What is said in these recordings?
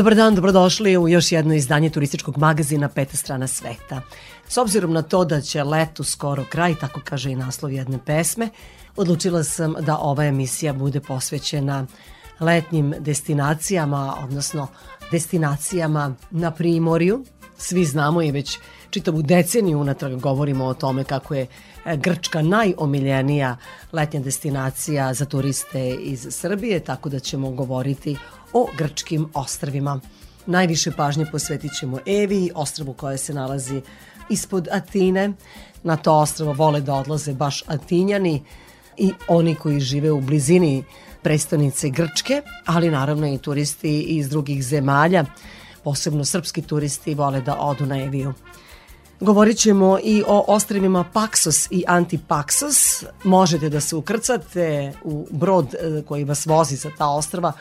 Dobar dan, dobrodošli u još jedno izdanje turističkog magazina Peta strana sveta. S obzirom na to da će letu skoro kraj, tako kaže i naslov jedne pesme, odlučila sam da ova emisija bude posvećena letnjim destinacijama, odnosno destinacijama na Primorju. Svi znamo i već čitavu deceniju unatrag govorimo o tome kako je e, Grčka najomiljenija letnja destinacija za turiste iz Srbije, tako da ćemo govoriti grčkim ostrvima. Najviše pažnje posvetit ćemo Evi, ostrvu koje se nalazi ispod Atine. Na to ostrvo vole da odlaze baš Atinjani i oni koji žive u blizini prestonice Grčke, ali naravno i turisti iz drugih zemalja, posebno srpski turisti vole da odu na Eviju. Govorit ćemo i o ostrevima Paksos i Antipaksos. Možete da se ukrcate u brod e, koji vas vozi za ta ostrava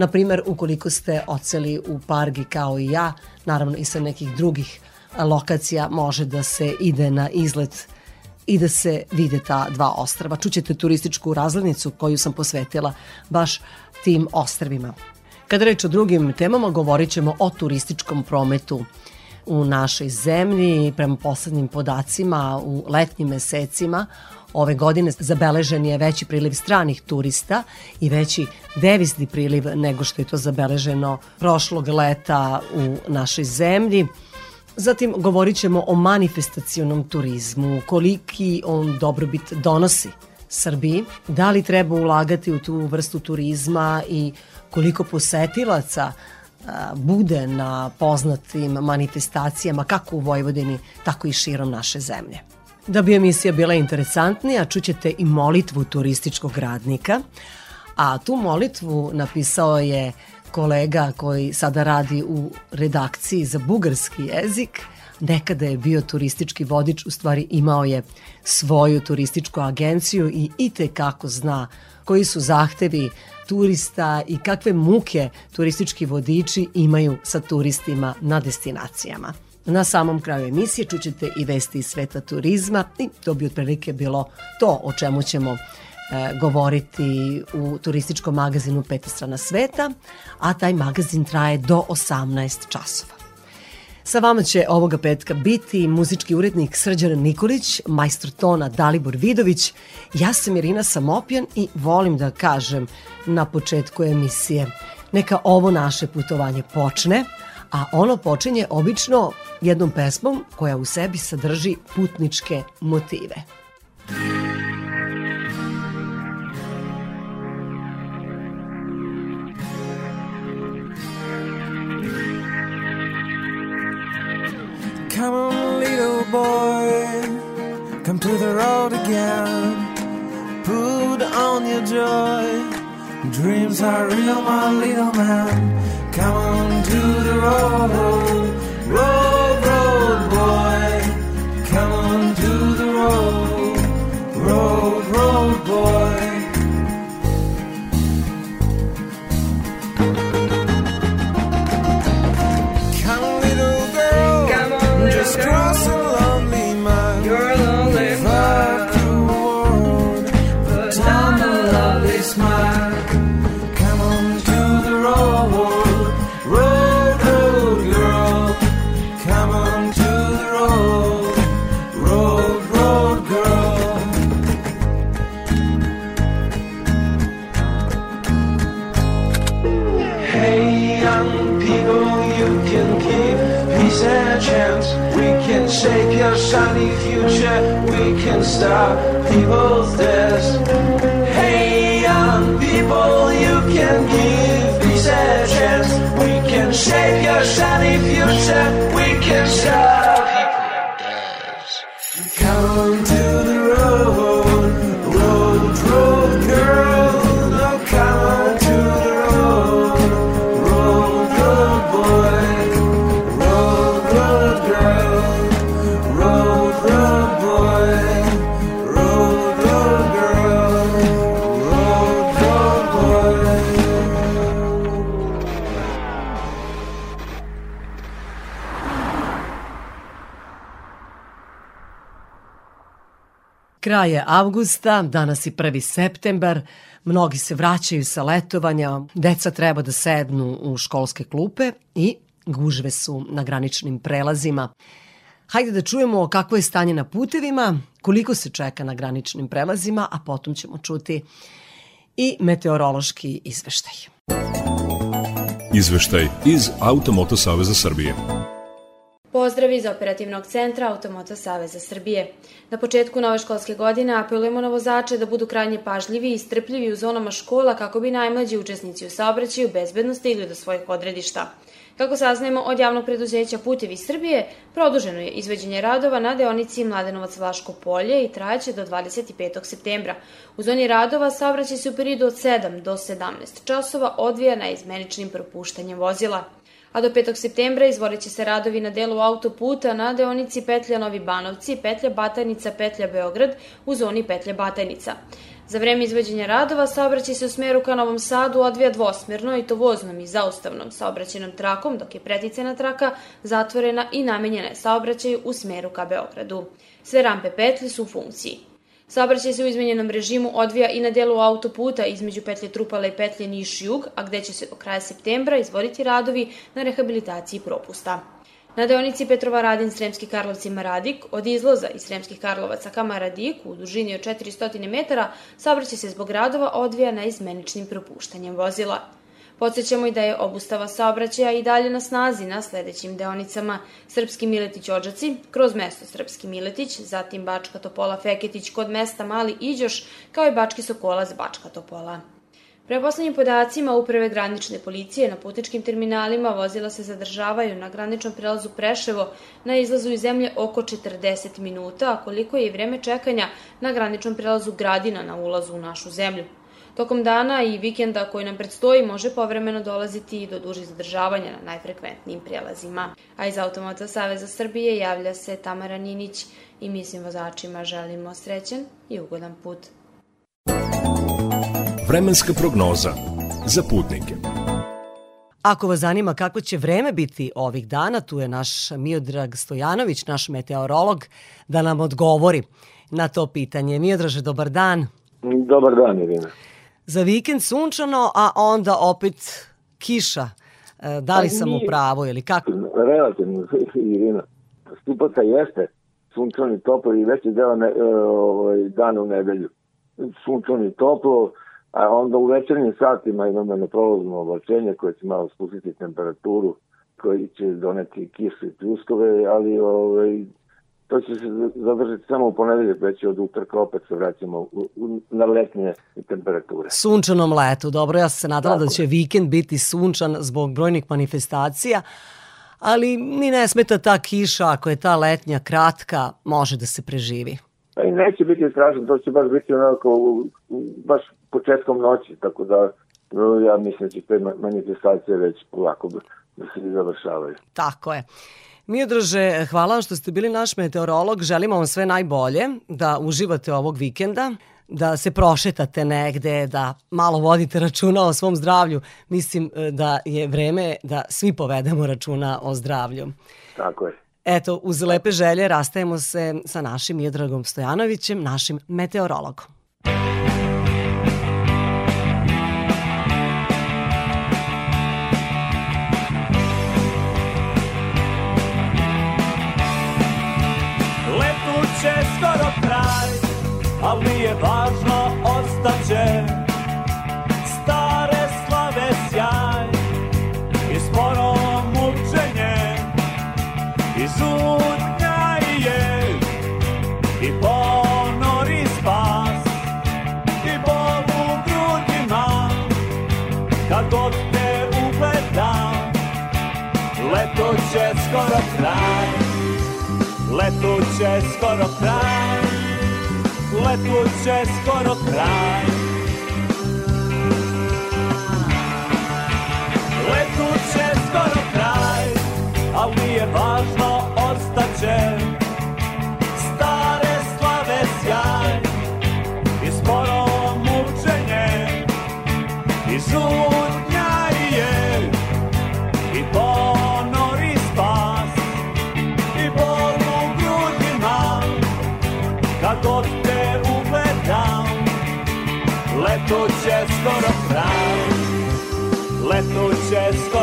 Na primer, ukoliko ste oceli u Pargi kao i ja, naravno i sa nekih drugih lokacija može da se ide na izlet i da se vide ta dva ostrava. Čućete turističku razglednicu koju sam posvetila baš tim ostrvima. Kada reč o drugim temama, govorit ćemo o turističkom prometu u našoj zemlji. Prema poslednjim podacima u letnjim mesecima Ove godine zabeležen je veći priliv stranih turista i veći devizni priliv nego što je to zabeleženo prošlog leta u našoj zemlji. Zatim govorit ćemo o manifestacionom turizmu, koliki on dobrobit donosi Srbiji, da li treba ulagati u tu vrstu turizma i koliko posetilaca bude na poznatim manifestacijama kako u Vojvodini, tako i širom naše zemlje. Da bi emisija bila interesantnija, čućete i molitvu turističkog radnika, a tu molitvu napisao je kolega koji sada radi u redakciji za bugarski jezik, nekada je bio turistički vodič, u stvari imao je svoju turističku agenciju i ite kako zna koji su zahtevi turista i kakve muke turistički vodiči imaju sa turistima na destinacijama. Na samom kraju emisije čućete i vesti iz sveta turizma i to bi otprilike bilo to o čemu ćemo e, govoriti u turističkom magazinu Peta strana sveta, a taj magazin traje do 18 časova. Sa vama će ovoga petka biti muzički urednik Srđan Nikolić, majstor tona Dalibor Vidović, ja sam Irina Samopjan i volim da kažem na početku emisije neka ovo naše putovanje počne, a ono počinje obično jednom pesmom koja u sebi sadrži putničke motive. Come on, little boy, come to the road again. Put on your joy. Dreams are real, my little man. Come on to the road, road, road, boy. Come on to the road, road, road, boy. Shiny future, we can stop people's deaths. Hey, young people, you can give peace a chance. We can shape your shiny future, we can stop Kraje avgusta, danas je 1. septembar, mnogi se vraćaju sa letovanja, deca treba da sednu u školske klupe i gužve su na graničnim prelazima. Hajde da čujemo kakvo je stanje na putevima, koliko se čeka na graničnim prelazima, a potom ćemo čuti i meteorološki izveštaj. Izveštaj iz Automoto Saveza Srbije. Pozdrav iz operativnog centra Automoto Saveza Srbije. Na početku nove školske godine apelujemo na vozače da budu krajnje pažljivi i strpljivi u zonama škola kako bi najmlađi učesnici u saobraćaju bezbedno stigli do svojih odredišta. Kako saznajemo od javnog preduzeća Putevi Srbije, produženo je izveđenje radova na deonici Mladenovac-Vlaško polje i trajaće do 25. septembra. U zoni radova saobraćaj se u periodu od 7 do 17 časova odvija na izmeničnim propuštanjem vozila a do 5. septembra izvoriće se radovi na delu autoputa na deonici Petlja Novi Banovci, Petlja Batajnica, Petlja Beograd u zoni Petlja Batajnica. Za vreme izvođenja radova saobraćaj se u smeru ka Novom Sadu odvija dvosmerno i to voznom i zaustavnom saobraćenom trakom, dok je preticena traka zatvorena i namenjena je saobraćaju u smeru ka Beogradu. Sve rampe petlje su u funkciji. Saobraćaj se u izmenjenom režimu odvija i na delu autoputa između petlje Trupala i petlje Niš-Jug, a gde će se do kraja septembra izvoditi radovi na rehabilitaciji propusta. Na deonici Petrova Radin Sremski Karlovci Maradik, od izloza iz Sremskih Karlovaca ka Maradiku u dužini od 400 metara, saobraćaj se zbog radova odvija na izmeničnim propuštanjem vozila. Podsećamo i da je obustava saobraćaja i dalje na snazi na sledećim deonicama Srpski Miletić-Ođaci, kroz mesto Srpski Miletić, zatim Bačka Topola Feketić kod mesta Mali Iđoš, kao i Bački Sokolac Bačka Topola. Pre poslednjim podacima Uprave granične policije na putničkim terminalima vozila se zadržavaju na graničnom prelazu Preševo na izlazu iz zemlje oko 40 minuta, a koliko je i vreme čekanja na graničnom prelazu Gradina na ulazu u našu zemlju. Tokom dana i vikenda koji nam predstoji može povremeno dolaziti i do dužih zadržavanja na najfrekventnijim prijelazima. A iz Automata Saveza Srbije javlja se Tamara Ninić i mi svim vozačima želimo srećen i ugodan put. Vremenska prognoza za putnike. Ako vas zanima kako će vreme biti ovih dana, tu je naš Miodrag Stojanović, naš meteorolog, da nam odgovori na to pitanje. Miodraže, dobar dan. Dobar dan, Irina za vikend sunčano, a onda opet kiša. E, da li pa sam u pravu ili kako? Relativno, Irina. Stupaca jeste sunčano i toplo i veći deo ne, e, ovaj, dana u nedelju. Sunčano i toplo, a onda u večernjim satima imamo neprolazno oblačenje koje će malo spustiti temperaturu koji će doneti kišu i pljuskove, ali ovaj, to će se zadržati samo u ponedeljak, već od utrka opet se vraćamo u, u, na letnje temperature. Sunčanom letu, dobro, ja sam se nadala Tako da će vikend biti sunčan zbog brojnih manifestacija, ali ni ne smeta ta kiša, ako je ta letnja kratka, može da se preživi. Pa i neće biti strašno, to će baš biti onako baš početkom noći, tako da ja mislim da će te manifestacije već polako da se završavaju. Tako je. Miodraže, hvala što ste bili naš meteorolog. Želimo vam sve najbolje, da uživate ovog vikenda, da se prošetate negde, da malo vodite računa o svom zdravlju. Mislim e, da je vreme da svi povedemo računa o zdravlju. Tako je. Eto, uz lepe želje rastajemo se sa našim Miodragom Stojanovićem, našim meteorologom. Al nije važno, ostaće stare slave sjaj i sporo mučenje. I zutnja i je i ponori spas. I bol u grudima kad god te ugledam leto će skoro kraj. Leto će skoro kraj letu će skoro kraj. Letu će skoro kraj, ali nije važno, ostaće Stare slave sjaj i sporo mučenje i žutnja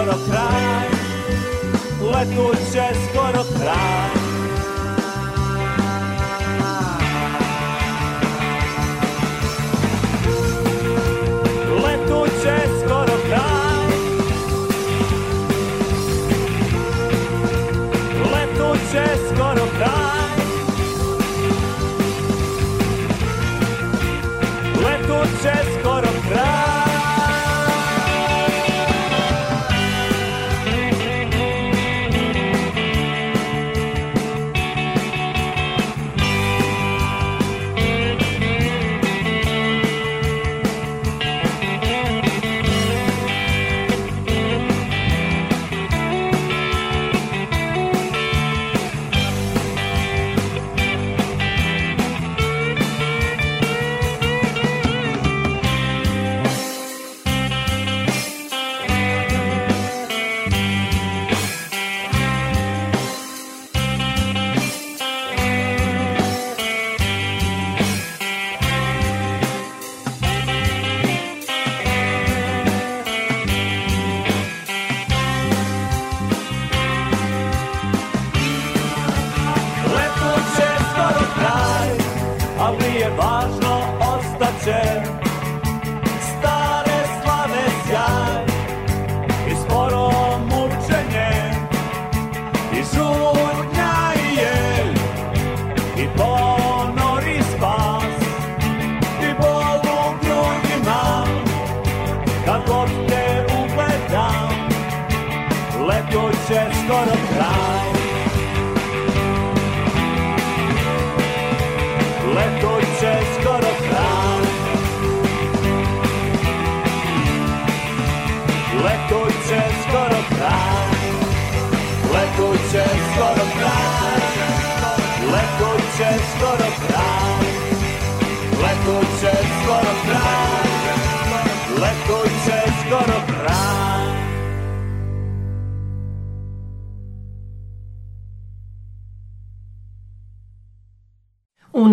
skoro kraj, letuće skoro kraj.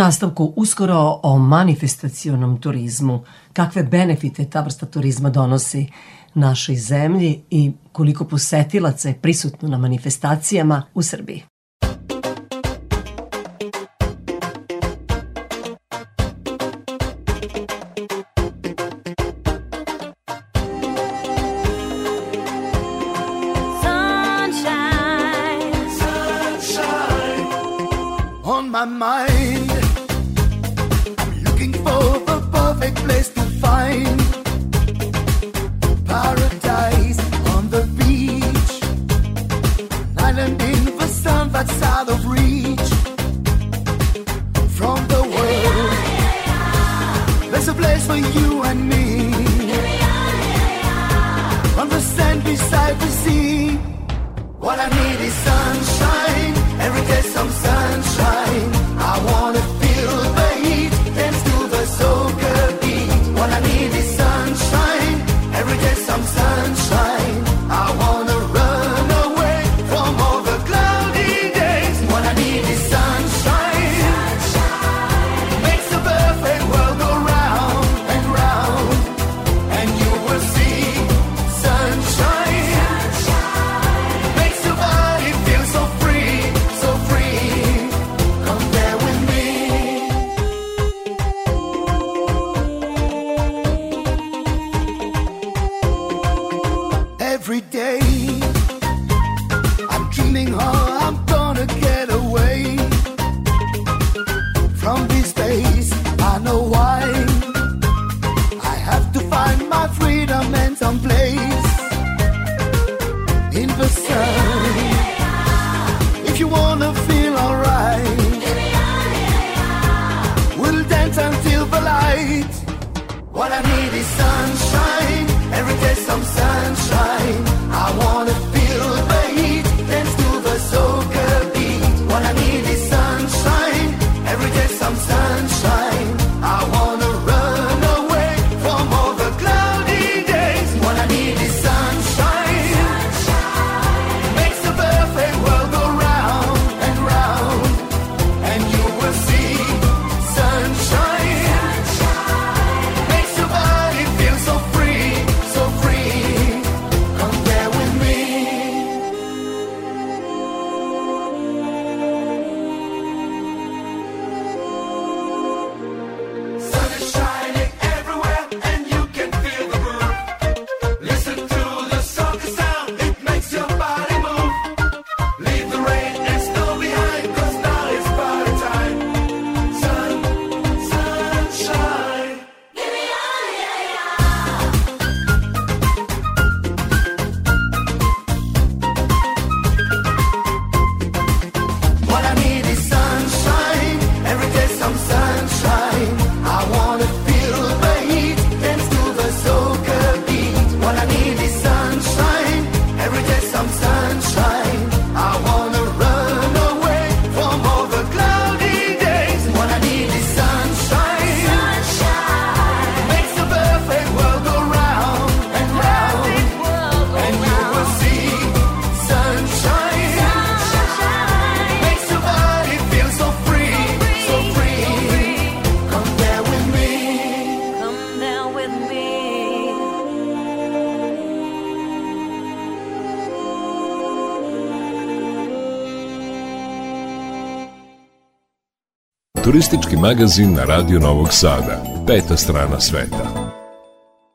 nastavku uskoro o manifestacionom turizmu, kakve benefite ta vrsta turizma donosi našoj zemlji i koliko posetilaca je prisutno na manifestacijama u Srbiji. Turistički magazin na Radio Novog Sada. Peta strana sveta.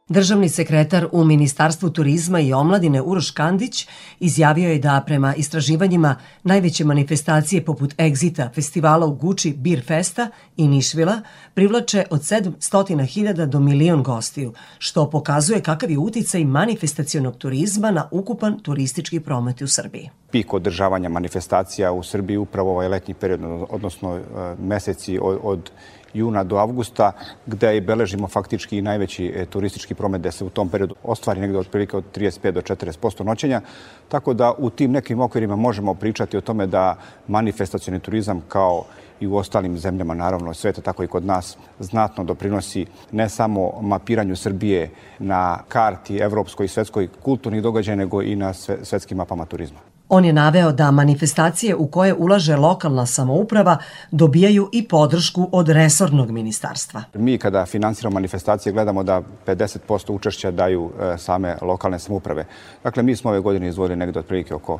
Državni sekretar u Ministarstvu turizma i omladine Uroš Kandić izjavio je da prema istraživanjima najveće manifestacije poput Exita, festivala u Guči, Beer Festa i Nišvila privlače od 700.000 do milion gostiju, što pokazuje kakav je uticaj manifestacionog turizma na ukupan turistički promet u Srbiji. Pik održavanja manifestacija u Srbiji upravo ovaj letnji period, odnosno e, meseci od, od juna do avgusta, gde i beležimo faktički i najveći e, turistički promet, gde se u tom periodu ostvari negde otprilike od 35 do 40% noćenja. Tako da u tim nekim okvirima možemo pričati o tome da manifestacioni turizam kao i u ostalim zemljama, naravno sveta, tako i kod nas, znatno doprinosi ne samo mapiranju Srbije na karti evropskoj i svetskoj kulturnih događaja, nego i na svetskim mapama turizma. On je naveo da manifestacije u koje ulaže lokalna samouprava dobijaju i podršku od resornog ministarstva. Mi kada finansiramo manifestacije gledamo da 50% učešća daju e, same lokalne samouprave. Dakle, mi smo ove godine izvojili negde otprilike oko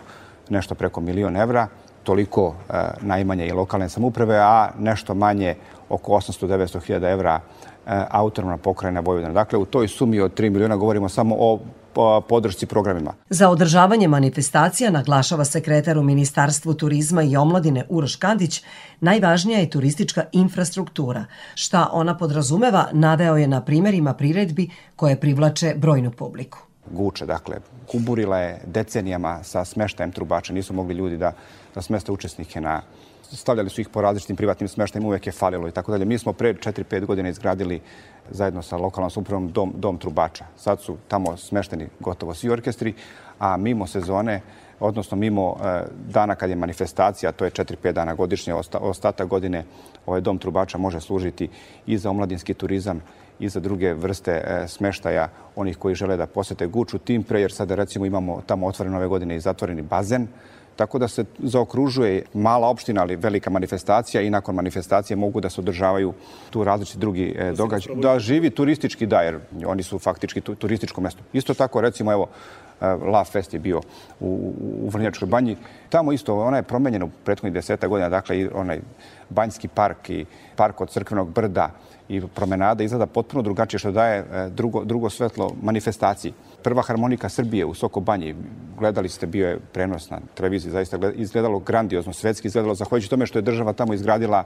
nešto preko milion evra, toliko e, najmanje i lokalne samouprave, a nešto manje oko 800-900 hiljada evra e, autonomna pokrajina Vojvodina. Dakle, u toj sumi od 3 miliona govorimo samo o podršci programima. Za održavanje manifestacija, naglašava sekretar u Ministarstvu turizma i omladine Uroš Kandić, najvažnija je turistička infrastruktura. Šta ona podrazumeva, naveo je na primerima priredbi koje privlače brojnu publiku. Guče, dakle, kuburila je decenijama sa smeštajem trubača. Nisu mogli ljudi da, da smeste učesnike na stavljali su ih po različitim privatnim smeštajima, uvek je falilo i tako dalje. Mi smo pre 4-5 godina izgradili zajedno sa lokalnom supravom dom, dom trubača. Sad su tamo smešteni gotovo svi orkestri, a mimo sezone odnosno mimo e, dana kad je manifestacija, to je 4-5 dana godišnje, osta, ostatak godine ovaj dom trubača može služiti i za omladinski turizam i za druge vrste e, smeštaja onih koji žele da posete Guču. Tim pre, jer sada recimo imamo tamo otvoreno ove godine i zatvoreni bazen, Tako da se zaokružuje mala opština, ali velika manifestacija i nakon manifestacije mogu da se održavaju tu različiti drugi e, događaj. Da živi turistički da, jer oni su faktički turističko mesto. Isto tako, recimo, evo, e, La Fest je bio u, u Vrnjačkoj banji. Tamo isto, ona je promenjena u prethodnih deseta godina, dakle, i onaj banjski park i park od Crkvenog brda i promenada izgleda potpuno drugačije što daje e, drugo, drugo svetlo manifestaciji. Prva harmonika Srbije u Soko Banji, gledali ste, bio je prenos na televiziji, zaista izgledalo grandiozno, svetski izgledalo, zahvaljujući tome što je država tamo izgradila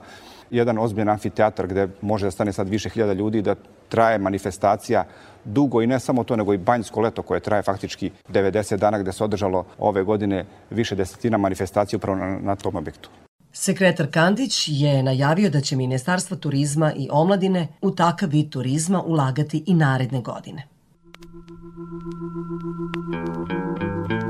jedan ozbiljan amfiteatar gde može da stane sad više hiljada ljudi da traje manifestacija dugo i ne samo to, nego i banjsko leto koje traje faktički 90 dana gde se održalo ove godine više desetina manifestacija upravo na, na tom objektu. Sekretar Kandić je najavio da će Ministarstvo turizma i omladine u takav vid turizma ulagati i naredne godine. Thank you.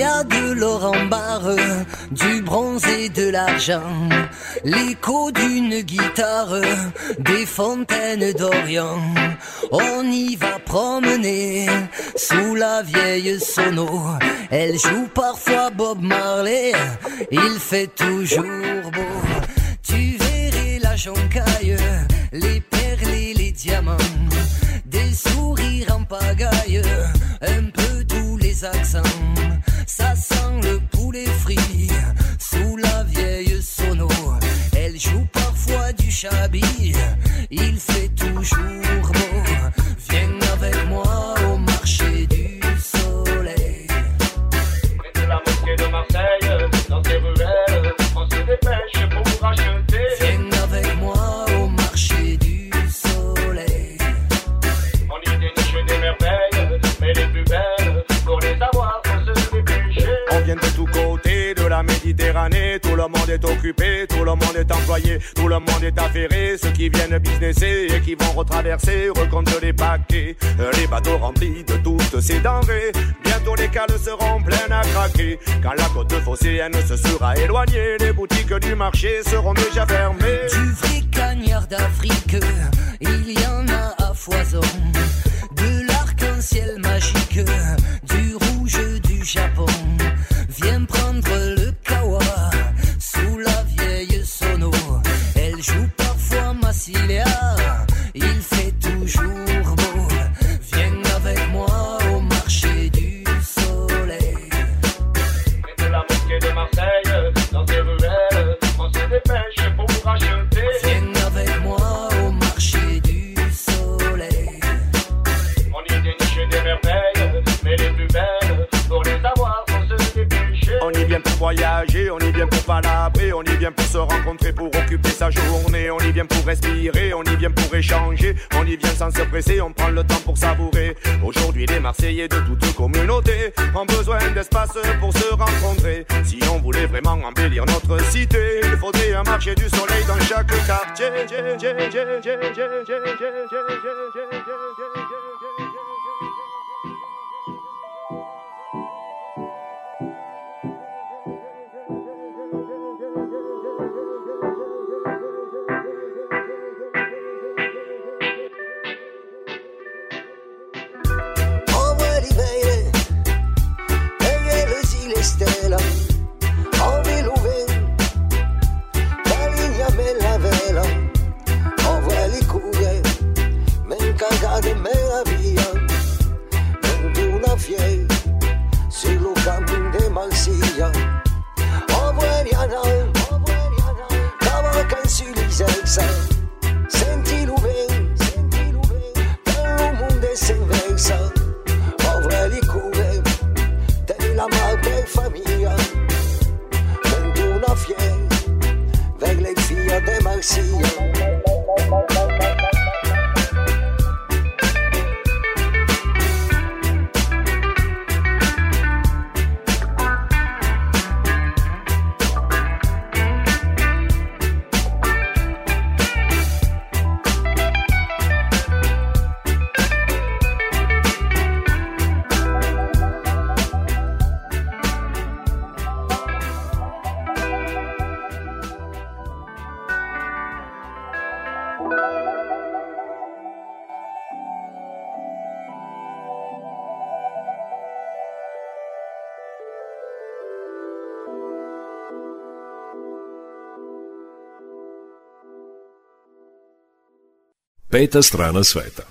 Y a de l'or en barre, du bronze et de l'argent, l'écho d'une guitare, des fontaines d'Orient. On y va promener sous la vieille sono. Elle joue parfois Bob Marley, il fait toujours beau. Tu verrais la joncaille, les perles et les diamants, des sourires en pagaille, un peu tous les accents. Ça sent le poulet frit sous la vieille sono. Elle joue parfois du chabi, il fait toujours Tout le monde est occupé, tout le monde est employé, tout le monde est affairé. Ceux qui viennent businesser et qui vont retraverser recomptent les paquets, euh, les bateaux remplis de toutes ces denrées. Bientôt les cales seront pleines à craquer. Quand la côte phocéenne se sera éloignée, les boutiques du marché seront déjà fermées. Du vrai cagnard d'Afrique, il y en a à foison. De l'arc-en-ciel magique, du rouge du Japon viennent prendre le kawa sous la vieille sono. Elle joue parfois Massilia, il fait toujours. On y vient pour palabrer, on y vient pour se rencontrer, pour occuper sa journée, on y vient pour respirer, on y vient pour échanger, on y vient sans se presser, on prend le temps pour savourer. Aujourd'hui, les Marseillais de toute communauté ont besoin d'espace pour se rencontrer. Si on voulait vraiment embellir notre cité, il faudrait un marché du soleil dans chaque quartier. le stela, ovi l'uve, da linja me la vela, ovo je likuje, men kagade me la via, men di una fiej, si luka de malsija, ovo je rjana, ovo je rjana, kava kan filles de Peta strana sveta.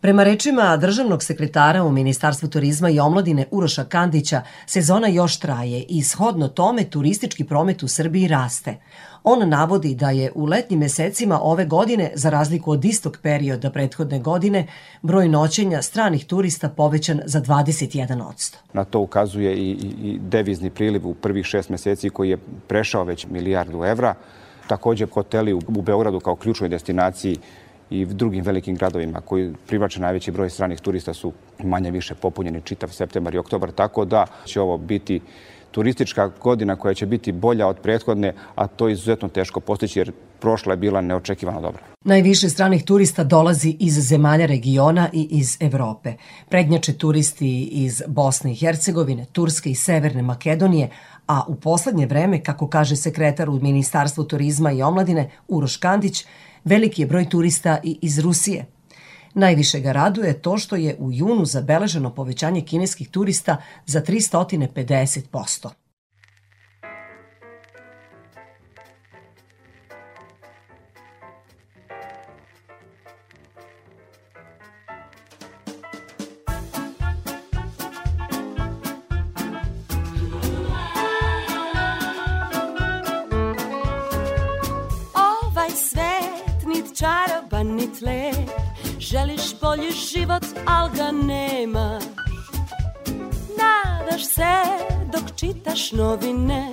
Prema rečima državnog sekretara u Ministarstvu turizma i omladine Uroša Kandića, sezona još traje i shodno tome turistički promet u Srbiji raste. On navodi da je u letnjim mesecima ove godine, za razliku od istog perioda prethodne godine, broj noćenja stranih turista povećan za 21%. Na to ukazuje i, i, i devizni priliv u prvih šest meseci koji je prešao već milijardu evra. Takođe, hoteli u, u Beogradu kao ključnoj destinaciji i drugim velikim gradovima koji privlače najveći broj stranih turista su manje više popunjeni čitav septembar i oktobar, tako da će ovo biti turistička godina koja će biti bolja od prethodne, a to je izuzetno teško postići jer prošla je bila neočekivano dobra. Najviše stranih turista dolazi iz zemalja regiona i iz Evrope. Prednjače turisti iz Bosne i Hercegovine, Turske i Severne Makedonije, a u poslednje vreme, kako kaže sekretar u Ministarstvu turizma i omladine Uroš Kandić, veliki je broj turista i iz Rusije. Najviše ga raduje to što je u junu zabeleženo povećanje kineskih turista za 350%. Bolji život, al ga nemaš Nadaš se dok čitaš novine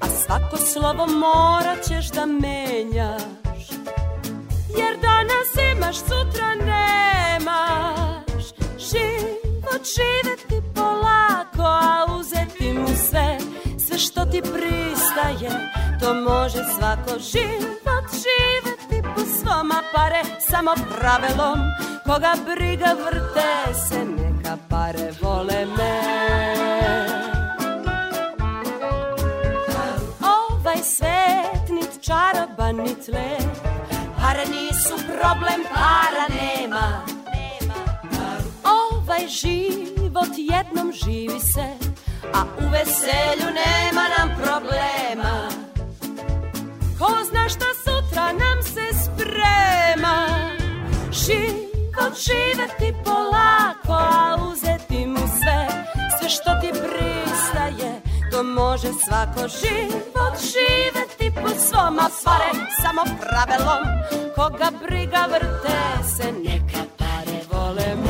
A svako slovo morat ćeš da menjaš. Jer danas imaš, sutra nemaš. Život živeti polako, a uzeti mu sve. Sve što ti pristaje, to može svako. Život živeti po svom, a pare samo pravilom. Koga briga vrte se, neka pare vole me. Ovaj svet nit čaroban nit lep. Pare nisu problem, para nema. Ovaj život jednom živi se A u veselju nema nam problema. Ko zna šta sutra nam se sprema. Život živeti polako, a uzeti mu sve. Sve što ti pristaje, to može svako. Život živeti po svom, a pare samo pravilom Koga briga vrte se, neka pare vole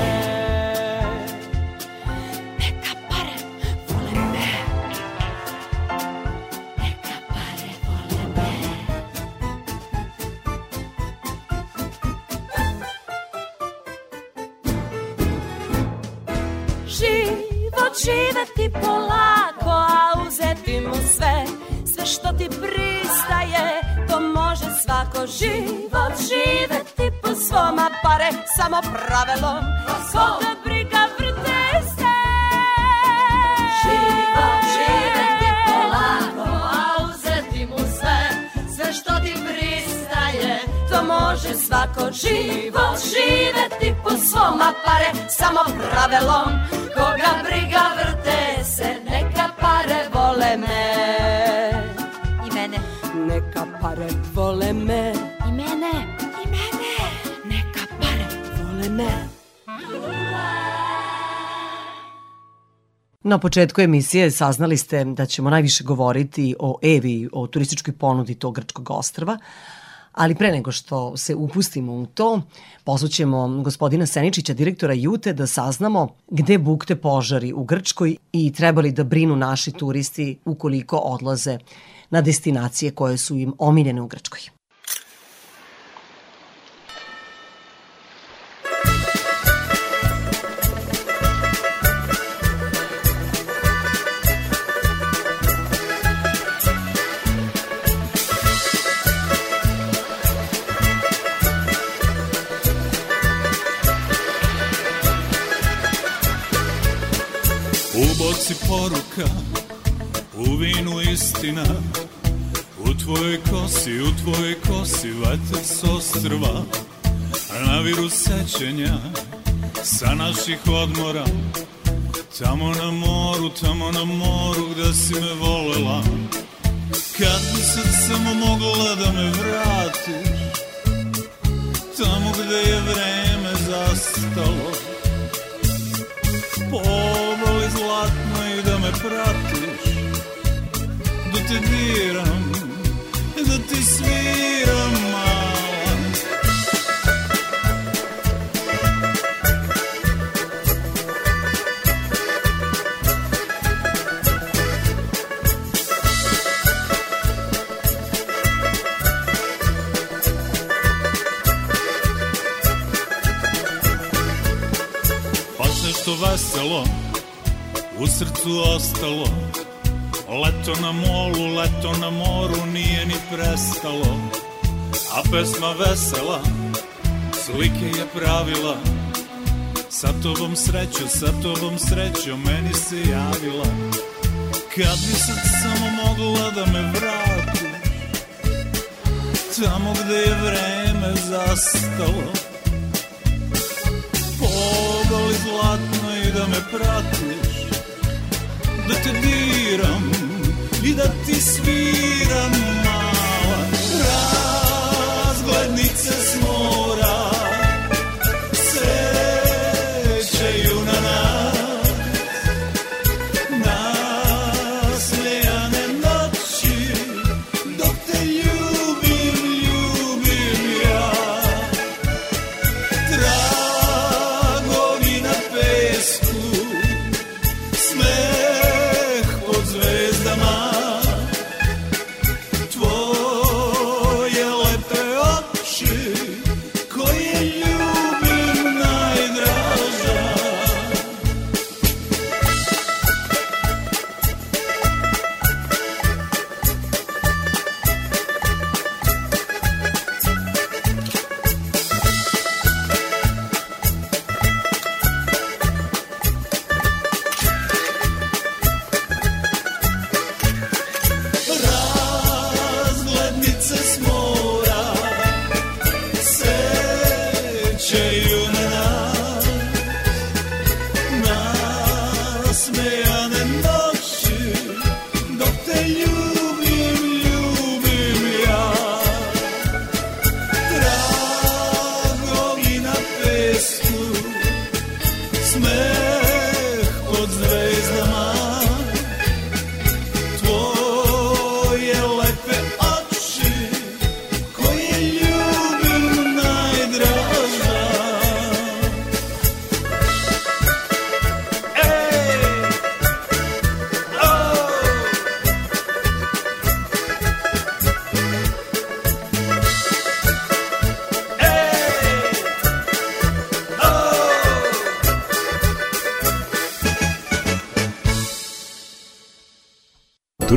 živeti polako, a uzeti mu sve. Sve što ti pristaje, to može svako Život. Živeti po svom, pare samo pravilom Koga briga može svako život živeti po svom, a pare samo pravilom Koga briga vrte se, neka pare vole me. I mene, Neka pare vole me. I mene, i mene. Neka pare vole me. Na početku emisije saznali ste da ćemo najviše govoriti o Evi, o turističkoj ponudi tog grčkog ostrva, ali pre nego što se upustimo u to, pozvaćemo gospodina Seničića, direktora Jute, da saznamo gde bukte požari u Grčkoj i trebali da brinu naši turisti ukoliko odlaze na destinacije koje su im omiljene u Grčkoj. Boci poruka, u vinu istina. U tvojoj kosi, u tvojoj kosi vetar s ostrva. Na viru sećenja sa naših odmora. Tamo na moru, tamo na moru gde si me volela. Kad bi sad samo mogla da me vratiš Tamo gde je vreme zastalo. Da me pratiš Da te diram, da ti sviram mala Baš nešto veselo u srcu ostalo. Leto na molu, leto na moru nije ni prestalo. A pesma vesela slike je pravila. Sa tobom srećo, sa tobom srećo meni se javila. Kad bi sad samo mogla da me vrati Tamo gde je vreme zastalo. Poboli zlatno i da me pratiš Da te diram i da ti sviram mala. Razglednice s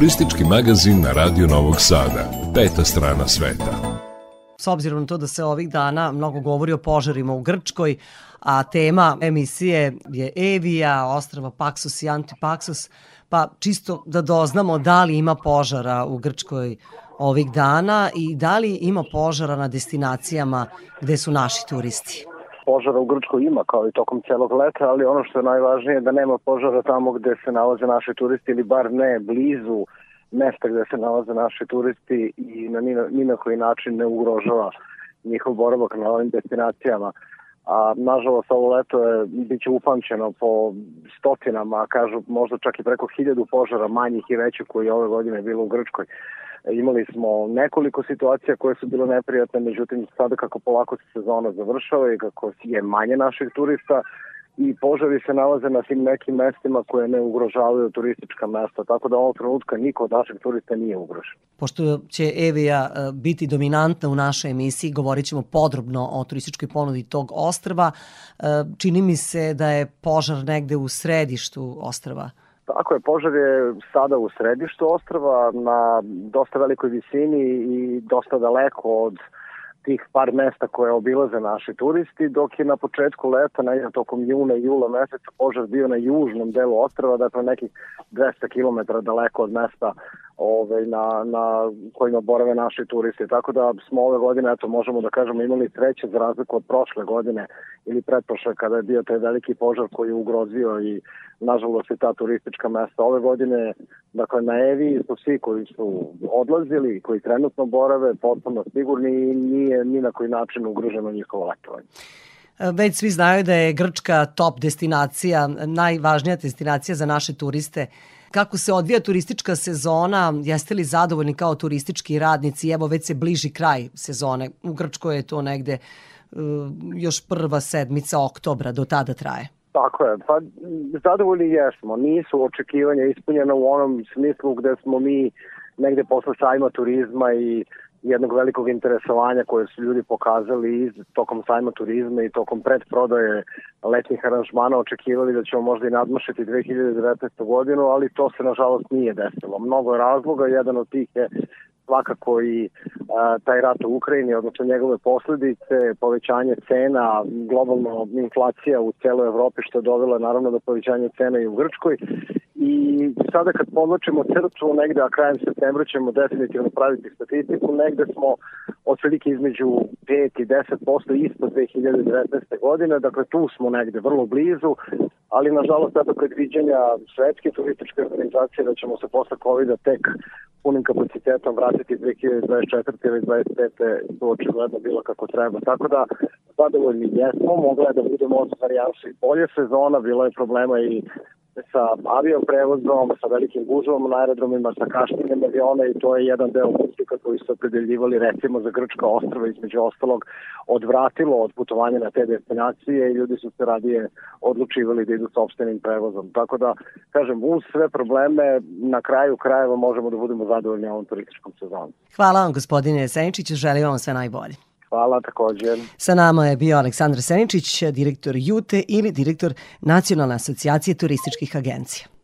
Turistički magazin na Radio Novog Sada. Peta strana sveta. S obzirom na to da se ovih dana mnogo govori o požarima u Grčkoj, a tema emisije je Evija, ostrava Paksos i Antipaksos, pa čisto da doznamo da li ima požara u Grčkoj ovih dana i da li ima požara na destinacijama gde su naši turisti požara u Grčkoj ima kao i tokom celog leta, ali ono što je najvažnije je da nema požara tamo gde se nalaze naši turisti ili bar ne blizu mesta gde se nalaze naši turisti i na ni, ni na koji način ne ugrožava njihov boravak na ovim destinacijama. A nažalost ovo leto je biće upamćeno po stotinama, kažu možda čak i preko hiljadu požara manjih i većih koji ove godine bilo u Grčkoj. Imali smo nekoliko situacija koje su bile neprijatne, međutim sada kako polako se sezona završava i kako je manje naših turista, i požari se nalaze na tim nekim mestima koje ne ugrožavaju turistička mesta, tako da ovog trenutka niko od naših turista nije ugrožen. Pošto će Evija e, biti dominantna u našoj emisiji, govorit ćemo podrobno o turističkoj ponudi tog ostrva. E, čini mi se da je požar negde u središtu ostrva. Tako je, požar je sada u središtu ostrava na dosta velikoj visini i dosta daleko od tih par mesta koje obilaze naši turisti, dok je na početku leta, negdje tokom juna i jula meseca, požar bio na južnom delu ostrava, dakle nekih 200 km daleko od mesta ove, na, na kojima borave naši turisti. Tako da smo ove godine, eto, možemo da kažemo, imali sreće za razliku od prošle godine ili pretprošle kada je bio taj veliki požar koji je ugrozio i nažalost i ta turistička mesta. Ove godine, dakle, na Evi su svi koji su odlazili, koji trenutno borave, potpuno sigurni i nije ni na koji način ugroženo njihovo letovanje. Već svi znaju da je Grčka top destinacija, najvažnija destinacija za naše turiste kako se odvija turistička sezona, jeste li zadovoljni kao turistički radnici? Evo već se bliži kraj sezone. U Grčkoj je to negde uh, još prva sedmica oktobra, do tada traje. Tako je, pa zadovoljni jesmo. Nisu očekivanja ispunjena u onom smislu gde smo mi negde posle sajma turizma i jednog velikog interesovanja koje su ljudi pokazali iz tokom sajma turizma i tokom predprodaje letnih aranžmana očekivali da ćemo možda i nadmašiti 2019. godinu, ali to se nažalost nije desilo. Mnogo razloga, jedan od tih je svakako i a, taj rat u Ukrajini, odnosno njegove posledice, povećanje cena, globalno inflacija u celoj Evropi što je dovela naravno do povećanja cena i u Grčkoj i sada kad podločimo crtu negde, a krajem septembra ćemo definitivno praviti statistiku, negde smo otprilike između 5 i 10% ispod 2019. godine, dakle tu smo negde vrlo blizu, ali nažalost eto predviđanja svetske turističke organizacije da ćemo se posle COVID-a tek punim kapacitetom vratiti 2024. ili 2025. su očigledno bilo kako treba. Tako da zadovoljni jesmo, mogla je da budemo i bolje sezona, bilo je problema i sa avioprevozom, sa velikim gužvom na aerodromima, sa kašnjenjem aviona i to je jedan deo putnika koji su opredeljivali recimo za Grčka ostrava između ostalog odvratilo od putovanja na te destinacije i ljudi su se radije odlučivali da idu sobstvenim prevozom. Tako da, kažem, uz sve probleme na kraju krajeva možemo da budemo zadovoljni ovom turističkom sezonu. Hvala vam gospodine Seničić, želim vam sve najbolje. Hvala takođe. Sa nama je bio Aleksandar Seničić, direktor JUTE ili direktor Nacionalne asocijacije turističkih agencija.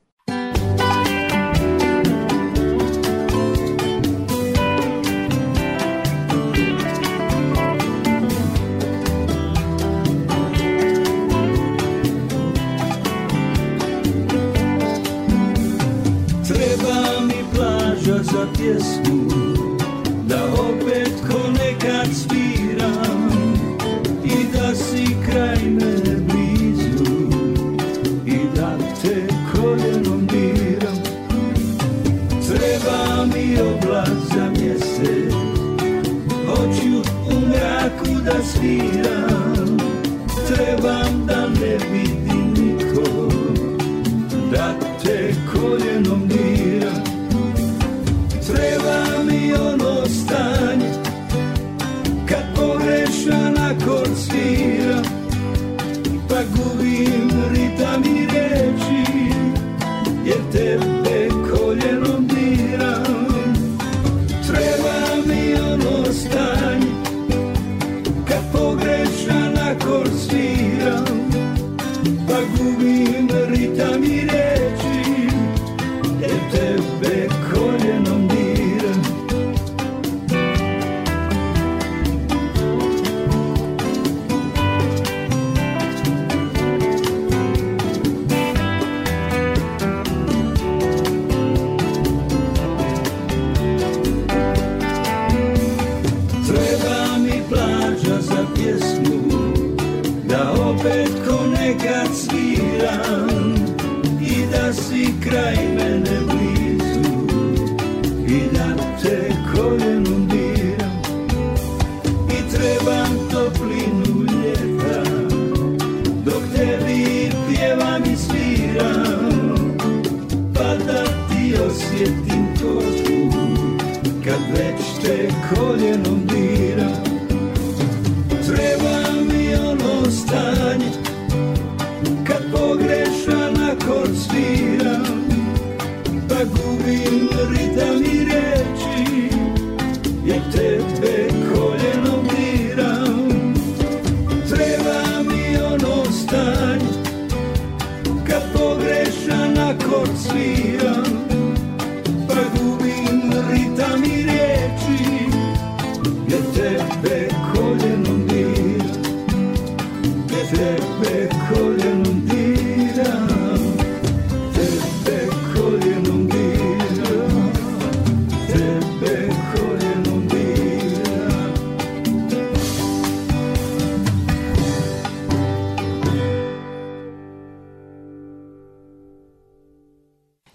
Te koljenom diram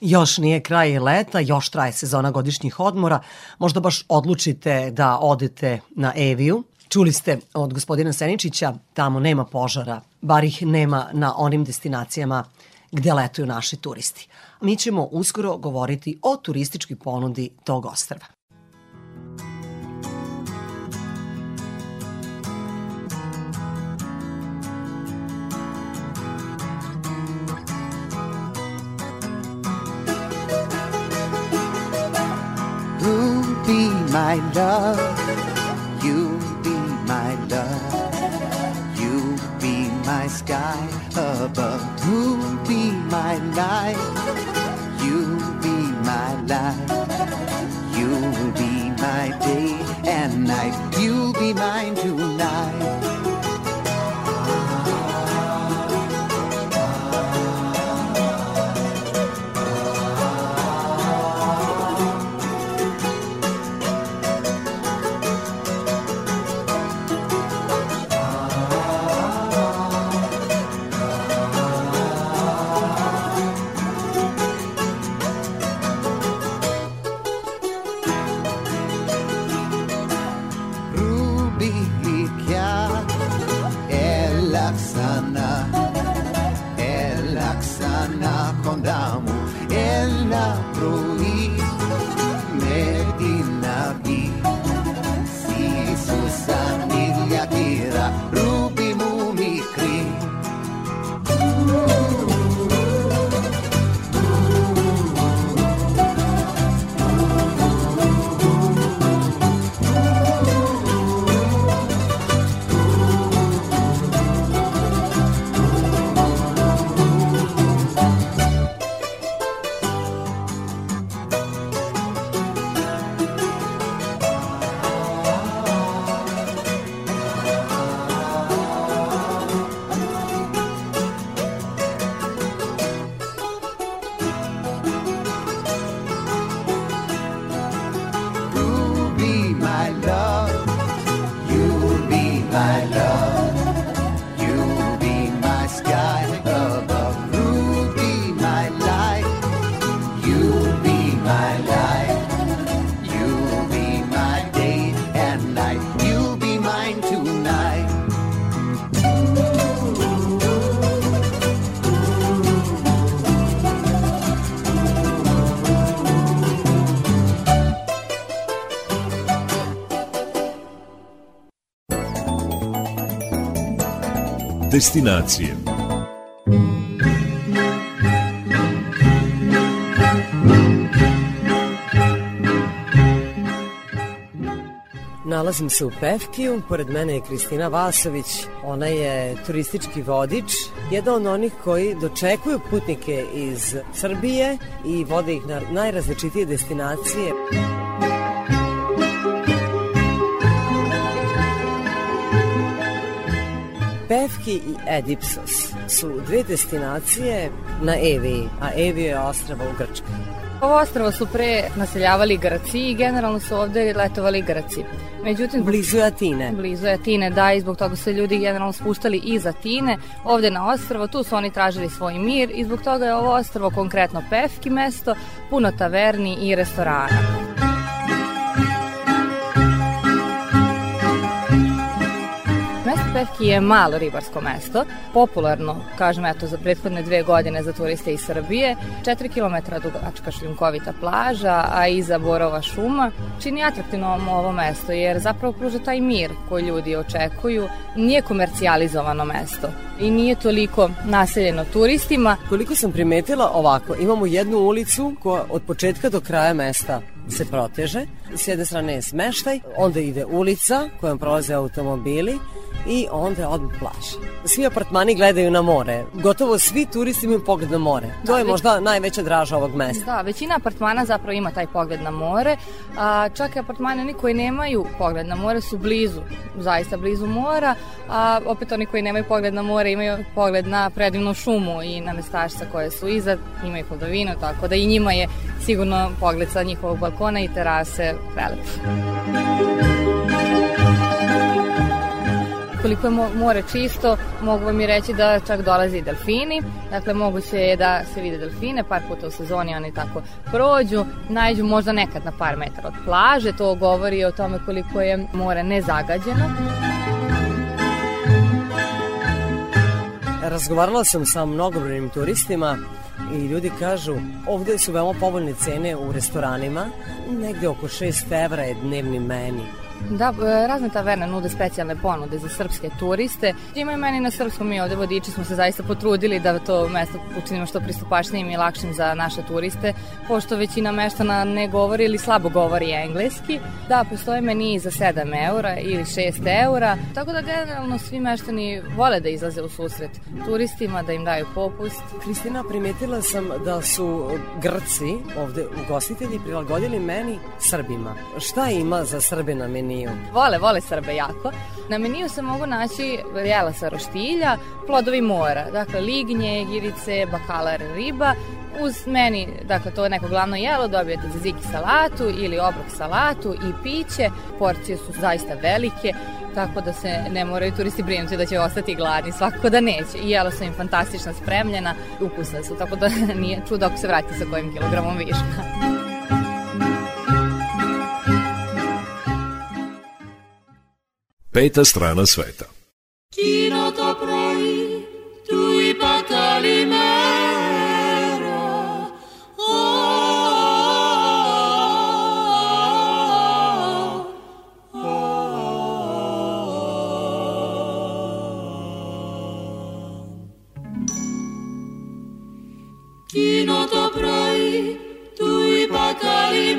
Još nije kraj leta, još traje sezona godišnjih odmora. Možda baš odlučite da odete na Eviju. Čuli ste od gospodina Seničića, tamo nema požara, bar ih nema na onim destinacijama gde letuju naši turisti. Mi ćemo uskoro govoriti o turističkoj ponudi tog ostrava. My love? You'll be my love. You'll be my sky above. you'll be my light? You'll be my life. You'll be my day and night. You'll be mine tonight. Destinacije Nalazim se u Pevkiju, pored mene je Kristina Vasović, ona je turistički vodič, jedan od onih koji dočekuju putnike iz Srbije i vode ih na najrazličitije destinacije. Pevki i Edipsos su dve destinacije na Eviji, a Evija je ostrava u Grčkoj. Ovo ostravo su pre naseljavali Grci i generalno su ovde letovali Grci. Međutim, Blizu je Atine. Blizu je Atine, da, i zbog toga su se ljudi generalno spuštali iz Atine, ovde na ostrvo, tu su oni tražili svoj mir i zbog toga je ovo ostrvo konkretno pevki mesto, puno taverni i restorana. Pevki je malo ribarsko mesto, popularno, kažem eto, za prethodne dve godine za turiste iz Srbije. 4 km dugačka šljunkovita plaža, a iza Borova šuma, čini atraktivno ovo mesto jer zapravo pruža taj mir koji ljudi očekuju. Nije komercijalizovano mesto i nije toliko naseljeno turistima. Koliko sam primetila ovako, imamo jednu ulicu koja od početka do kraja mesta se proteže. S jedne strane je smeštaj, onda ide ulica kojom prolaze automobili i onda odmah plaža. Svi apartmani gledaju na more. Gotovo svi turisti imaju pogled na more. To Da, je već- možda najveća draža ovog mesta. Da, većina apartmana zapravo ima taj pogled na more, a čak i apartmani oni koji nemaju pogled na more su blizu, zaista blizu mora, a opet oni koji nemaju pogled na more imaju pogled na predivnu šumu i na mestašca koje su iza, imaju hladovinu, tako da i njima je sigurno pogled sa njihovog balkona i terase velep. Koliko je mo- more čisto, mogu vam i reći da čak dolaze i delfini. Dakle, moguće je da se vide delfine, par puta u sezoni oni tako prođu, najđu možda nekad na par metara od plaže. To govori o tome koliko je more nezagađeno. Razgovarala sam sa mnogobrojnim turistima i ljudi kažu ovde su veoma povoljne cene u restoranima, negde oko 6 evra je dnevni meni. Da, e, razne taverne nude specijalne ponude za srpske turiste. Ima i meni na srpskom, mi ovde vodiči smo se zaista potrudili da to mesto učinimo što pristupačnijim i lakšim za naše turiste, pošto većina meštana ne govori ili slabo govori engleski. Da, postoje meni za 7 eura ili 6 eura, tako da generalno svi meštani vole da izlaze u susret turistima, da im daju popust. Kristina, primetila sam da su Grci ovde ugostitelji prilagodili meni Srbima. Šta ima za Srbe na meniju? Vole, vole Srbe jako. Na meniju se mogu naći jela sa roštilja, plodovi mora, dakle lignje, girice, bakalar, riba. Uz meni, dakle to je neko glavno jelo, dobijete zaziki salatu ili obrok salatu i piće. Porcije su zaista velike, tako da se ne moraju turisti brinuti da će ostati gladni, svakako da neće. I jela su im fantastično spremljena, ukusne su, tako da nije čudo ako se vrati sa kojim kilogramom viška. Peta strana sveta. Kino to proi, tu i patali Kino to proi, tu i patali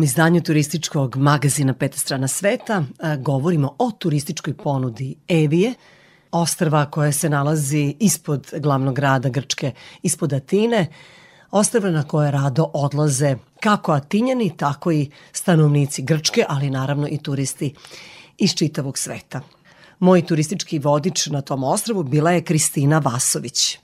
ovom izdanju turističkog magazina Peta strana sveta a, govorimo o turističkoj ponudi Evije, ostrva koja se nalazi ispod glavnog grada Grčke, ispod Atine, ostrva na koje rado odlaze kako Atinjani, tako i stanovnici Grčke, ali naravno i turisti iz čitavog sveta. Moj turistički vodič na tom ostrvu bila je Kristina Vasović.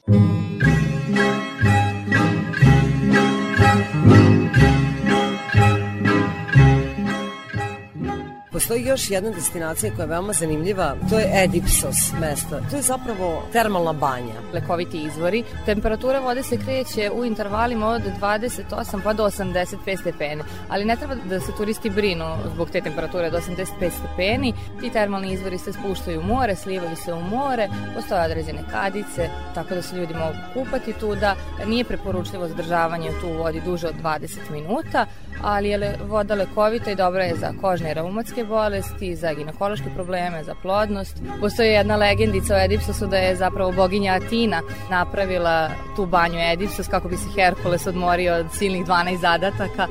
Postoji još jedna destinacija koja je veoma zanimljiva, to je Edipsos mesto. To je zapravo termalna banja. lekoviti izvori. Temperatura vode se kreće u intervalima od 28 pa do 85 stepeni, ali ne treba da se turisti brinu zbog te temperature do 85 stepeni. Ti termalni izvori se spuštaju u more, slivaju se u more, postoje određene kadice, tako da se ljudi mogu kupati tu, da nije preporučljivo zadržavanje tu vodi duže od 20 minuta, ali je voda lekovita i dobra je za kožne i reumatske bolesti, za ginekološke probleme, za plodnost. Postoji jedna legendica o Edipsosu da je zapravo boginja Atina napravila tu banju Edipsos kako bi se Herkules odmorio od silnih 12 zadataka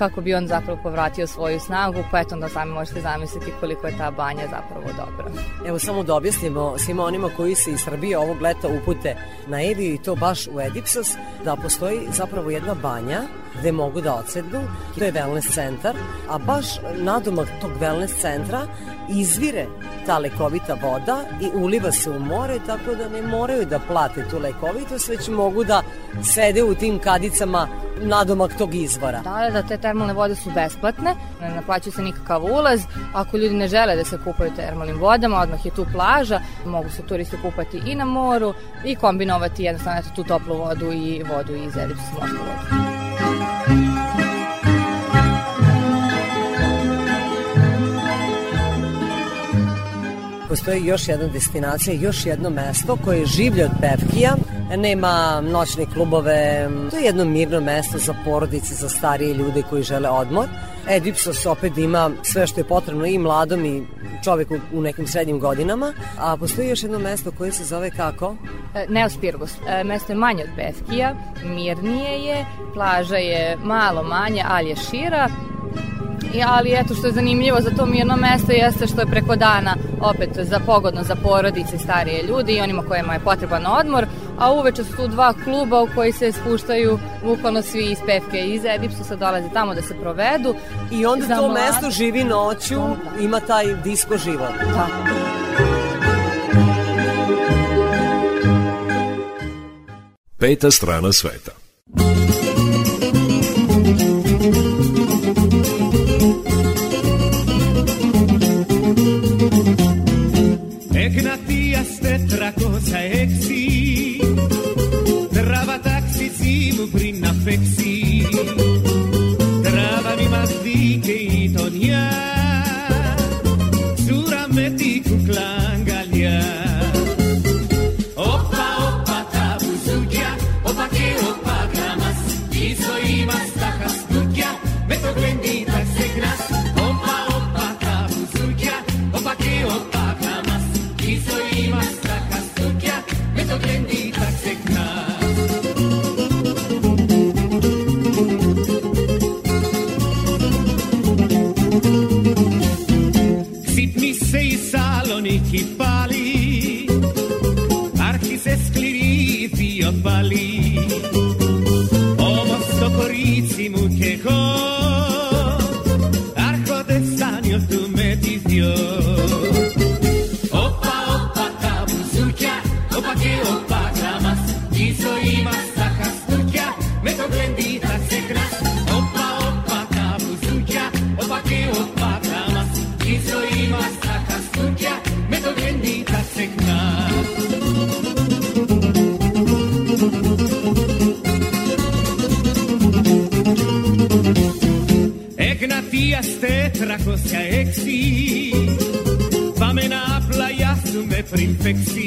kako bi on zapravo povratio svoju snagu, pa eto onda sami možete zamisliti koliko je ta banja zapravo dobra. Evo samo da objasnimo svima onima koji se iz Srbije ovog leta upute na Eviju i to baš u Edipsos, da postoji zapravo jedna banja gde mogu da odsednu, to je wellness centar, a baš nadomak tog wellness centra izvire ta lekovita voda i uliva se u more, tako da ne moraju da plate tu lekovitost, već mogu da sede u tim kadicama nadomak tog izvora. Da, da, te termalne vode su besplatne, ne naplaćuje se nikakav ulaz. Ako ljudi ne žele da se kupaju termalnim vodama, odmah je tu plaža, mogu se turisti kupati i na moru i kombinovati jednostavno tu toplu vodu i vodu iz Edipsa morsku vodu. Thank you. Postoji još jedna destinacija, još jedno mesto koje je življe od pevkija, nema noćne klubove, to je jedno mirno mesto za porodice, za starije ljude koji žele odmor. Edipsos opet ima sve što je potrebno i mladom i čoveku u nekim srednjim godinama, a postoji još jedno mesto koje se zove kako? E, Neospirgus. E, mesto je manje od Beskija, mirnije je, plaža je malo manja, ali je šira. I, ali eto što je zanimljivo za to mirno mesto jeste što je preko dana opet za pogodno za porodice i starije ljudi i onima kojima je potreban odmor, a uveče su tu dva kluba u koji se spuštaju bukvalno svi iz Pevke i iz Edipsusa dolaze tamo da se provedu. I onda Za to mlade- mesto živi noću, ima taj disko život. Da. Peta strana sveta. Me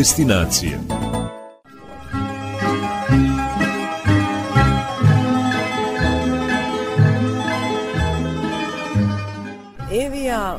destinacije. Evija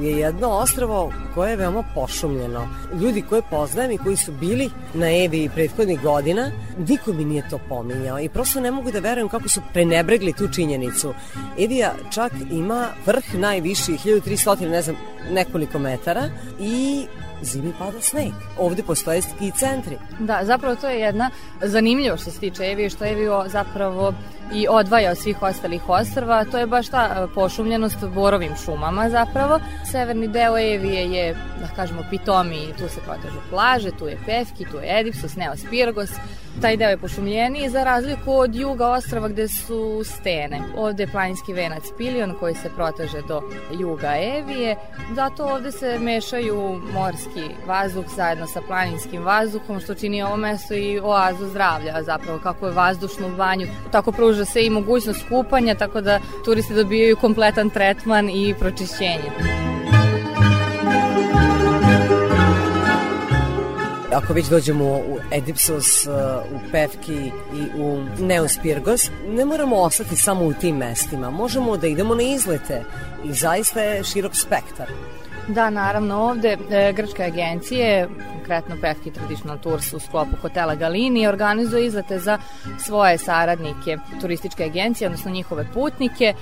je jedno ostravo koje je veoma pošumljeno. Ljudi koje poznajem i koji su bili na Eviji prethodnih godina, niko mi nije to pominjao i prosto ne mogu da verujem kako su prenebregli tu činjenicu. Evija čak ima vrh najviši, 1300, ne znam, nekoliko metara i zimi pada sneg. Ovde postoje ski centri. Da, zapravo to je jedna zanimljivo što se tiče Evije, što Eviju zapravo i odvaja od svih ostalih ostrva, to je baš ta e, pošumljenost borovim šumama zapravo. Severni deo Evije je, da kažemo, pitomi, tu se protežu plaže, tu je Pevki, tu je Edipsus, Neospirgos, taj deo je pošumljeniji za razliku od juga ostrava gde su stene. Ovde je planinski venac Pilion koji se proteže do juga Evije, zato ovde se mešaju morski vazduh zajedno sa planinskim vazduhom, što čini ovo mesto i oazu zdravlja, zapravo kako je vazdušno u banju, tako pruža se i mogućnost kupanja, tako da turisti dobijaju kompletan tretman i pročišćenje. Ako već dođemo u Edipsos, uh, u Pevki i u Neospirgos, ne moramo ostati samo u tim mestima. Možemo da idemo na izlete i zaista je širok spektar. Da, naravno, ovde e, grčke agencije, konkretno Pefki Traditional Tours u sklopu hotela Galini, organizuje izlete za svoje saradnike turističke agencije, odnosno njihove putnike. E,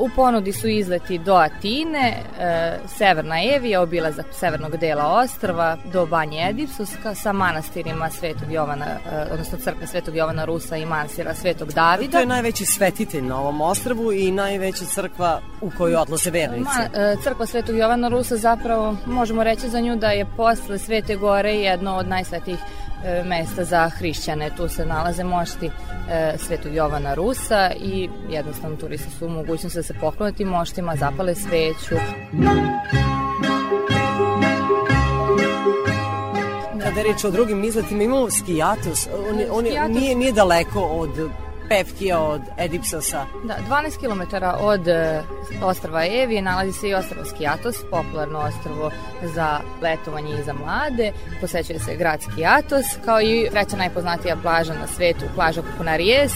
u ponudi su izleti do Atine, e, Severna Evija, obilazak severnog dela ostrva, do Banje Edipsuska sa manastirima Svetog Jovana, e, odnosno crkve Svetog Jovana Rusa i manastira Svetog Davida. To je najveći svetitelj na ovom ostrvu i najveća crkva u koju odlaze vernici. Ma, e, crkva Svetog Jovana Rusa zapravo možemo reći za nju da je posle Svete Gore jedno od najsvetijih e, mesta za hrišćane. Tu se nalaze mošti e, Svetog Jovana Rusa i jednostavno turisti su u mogućnosti da se pokloniti moštima, zapale sveću. Kada je reč o drugim izletima, imamo Skijatus. On, on Skijatus- nije, nije daleko od Pevkija, od Edipsosa. Da, 12 km od e, ostrava Evije nalazi se i ostravo Skijatos, popularno ostrvo za letovanje i za mlade. Posećuje se grad Skijatos, kao i treća najpoznatija plaža na svetu, plaža Kukunaries.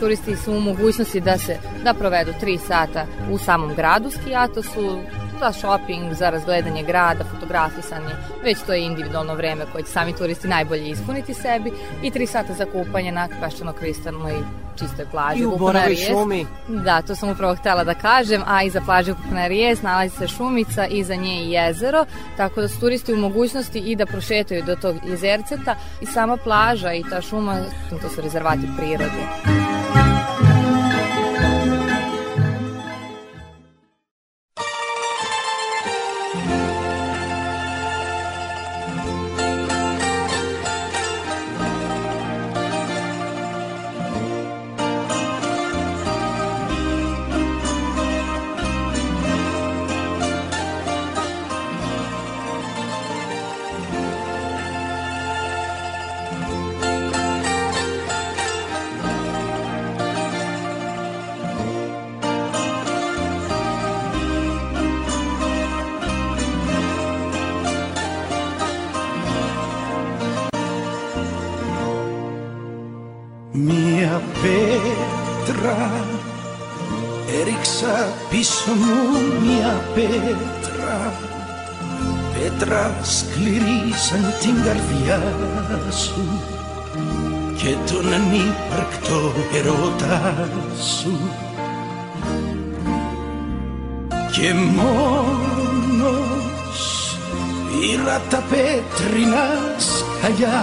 Turisti su u mogućnosti da se da provedu 3 sata u samom gradu Skijatosu, da, shopping, za razgledanje grada, fotografisanje, već to je individualno vreme koje će sami turisti najbolje ispuniti sebi i tri sata za kupanje na peščano-kristalnoj čistoj plaži. I u Boravi šumi. Da, to sam upravo htela da kažem, a iza plaže Kukunarijes nalazi se šumica, iza nje i jezero, tako da su turisti u mogućnosti i da prošetaju do tog jezerceta i sama plaža i ta šuma, to su rezervati prirode. Muzika πίσω μου μία πέτρα. Πέτρα σκληρή σαν την καρδιά σου και τον ανύπαρκτο ερώτα σου. Και μόνος πήρα τα πέτρινα σκαλιά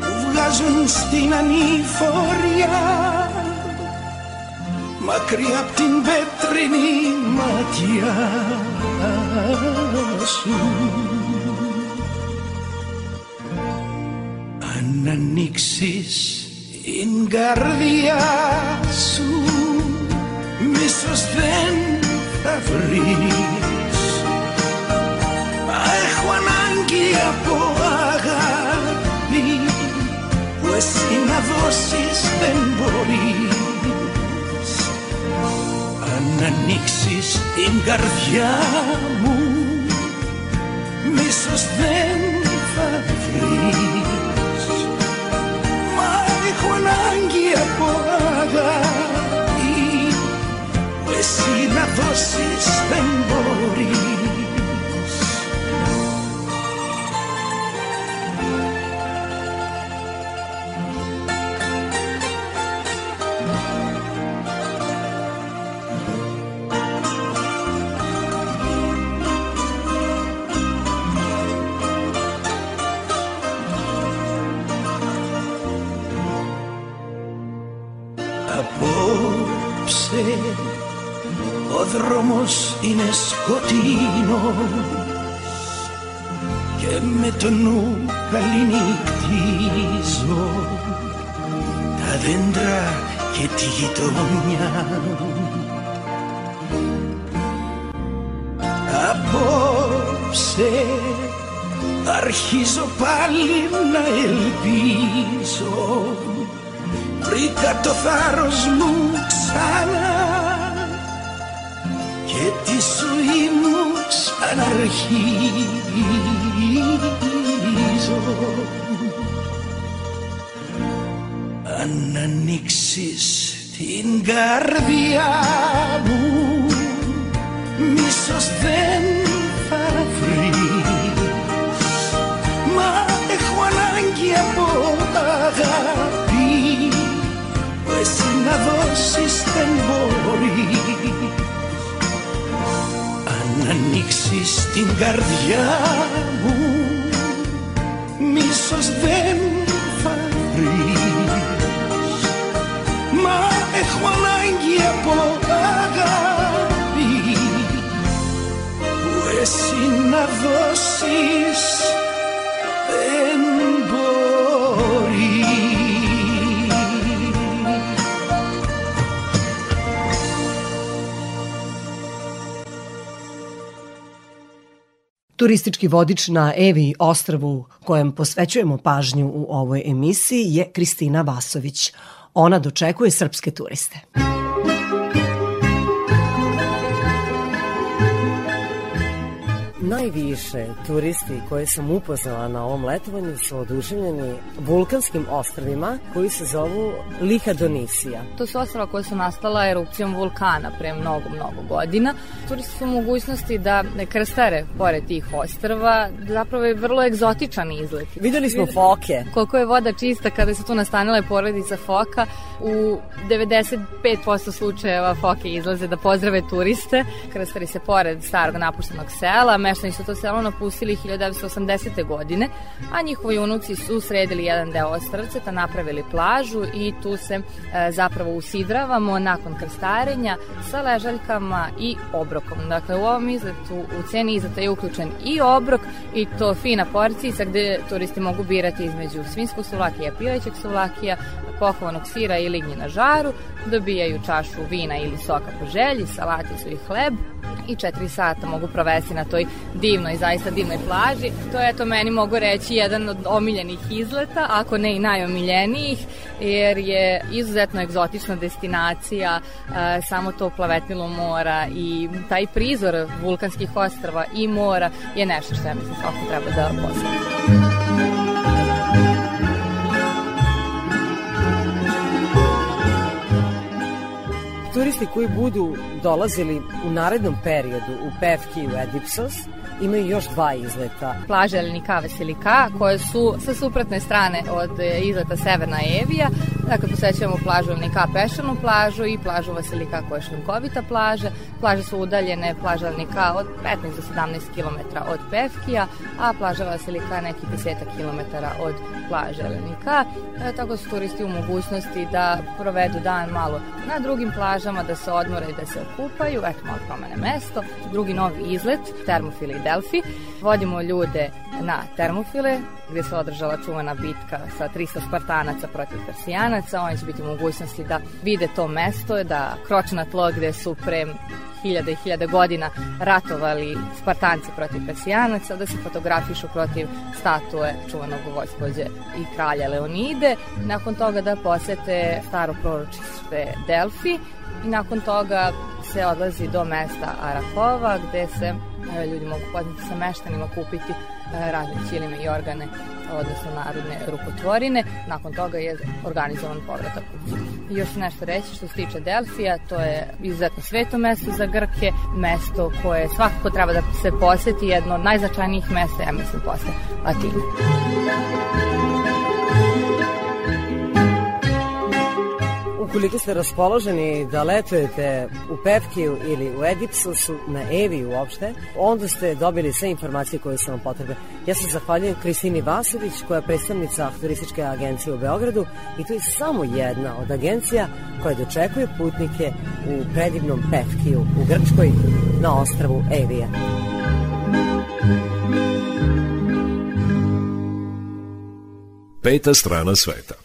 που βγάζουν στην ανηφοριά μακριά απ' την πέτρινη ματιά σου. Αν ανοίξεις την καρδιά σου μίσος δεν θα βρεις. Μα έχω ανάγκη από αγάπη που εσύ να δώσεις δεν μπορείς να ανοίξεις την καρδιά μου μίσος δεν θα βρεις μα έχω ανάγκη από αγάπη που εσύ να δώσεις δεν μπορείς. Και με το νου καληνυχτίζω τα δέντρα και τη γειτονιά. Απόψε αρχίζω πάλι να ελπίζω. Βρήκα το θάρρος μου ξανά και τη ζωή μου ξαναρχίζω αν ανοίξεις την καρδιά μου μίσος δεν θα βρεις. Μα έχω ανάγκη από αγάπη που εσύ να δώσεις δεν μπορείς αν ανοίξεις την καρδιά μου. Μίσος δεν θα βρεις. Μα έχω ανάγκη από αγάπη. Που εσύ να δώσεις Turistički vodič na Evi ostrvu kojem posvećujemo pažnju u ovoj emisiji je Kristina Vasović. Ona dočekuje srpske turiste. Najviše turisti koje sam upoznala na ovom letovanju su oduševljeni vulkanskim ostravima koji se zovu Liha Donisija. To su ostrava koja su nastala erupcijom vulkana pre mnogo, mnogo godina. Turisti su u mogućnosti da ne krstare pored tih ostrava. Zapravo je vrlo egzotičan izlet. Videli smo foke. Koliko je voda čista kada se tu nastanila porodica foka. U 95% slučajeva foke izlaze da pozdrave turiste. Krstari se pored starog napuštenog sela. Meštani su to selo napustili 1980. godine, a njihovi unuci su sredili jedan deo ostravceta, napravili plažu i tu se e, zapravo usidravamo nakon krstarenja sa ležaljkama i obrokom. Dakle, u ovom izletu u ceni izleta je uključen i obrok i to fina porcijica gde turisti mogu birati između svinskog suvlakija, pilećeg suvlakija, pohovanog sira i lignje na žaru, dobijaju čašu vina ili soka po želji, salaticu i hleb i četiri sata mogu provesti na toj divnoj, zaista divnoj plaži. To je, to meni mogu reći, jedan od omiljenih izleta, ako ne i najomiljenijih, jer je izuzetno egzotična destinacija, e, samo to plavetnilo mora i taj prizor vulkanskih ostrava i mora je nešto što ja mislim svako treba da posjeti. Turisti koji budu dolazili u narednom periodu u Pevki i u Edipsos imaju još dva izleta. plaže Elnika Veselika, koje su sa suprotne strane od e, izleta Severna Evija. Dakle, posećujemo plažu Elnika Pešanu plažu i plažu Vasilika koja je šljunkovita plaža. Plaže su udaljene, plaža Elnika od 15 do 17 km od Pevkija, a plaža Vasilika nekih 10 km od plaže Elnika. E, tako su turisti u mogućnosti da provedu dan malo na drugim plažama, da se odmore i da se okupaju. Eto, malo promene mesto. Drugi novi izlet, Termofili Delfi. Vodimo ljude na Termofile, gde se održala čuvana bitka sa 300 Spartanaca protiv Persijanaca. Oni će biti u mogućnosti da vide to mesto, da kroče na tlo gde su pre hiljade i hiljade godina ratovali Spartanci protiv Persijanaca, da se fotografišu protiv statue čuvanog vojskođe i kralja Leonide. Nakon toga da posete staro proročište Delfi i nakon toga se odlazi do mesta Arakova gde se e, ljudi mogu poznati sa meštanima kupiti e, razne ćilime i organe odnosno narodne rukotvorine. Nakon toga je organizovan povratak. I još nešto reći što se tiče Delfija, to je izuzetno sveto mesto za Grke, mesto koje svakako treba da se poseti, jedno od najznačajnijih mesta, ja mislim, posle Atine. Ukoliko ste raspoloženi da letujete u Pevkiju ili u Edipsosu, na Evi uopšte, onda ste dobili sve informacije koje su vam potrebne. Ja se zahvaljujem Kristini Vasović, koja je predstavnica turističke agencije u Beogradu i to je samo jedna od agencija koja dočekuje putnike u predivnom Pevkiju u Grčkoj na ostravu Evija. Peta strana sveta.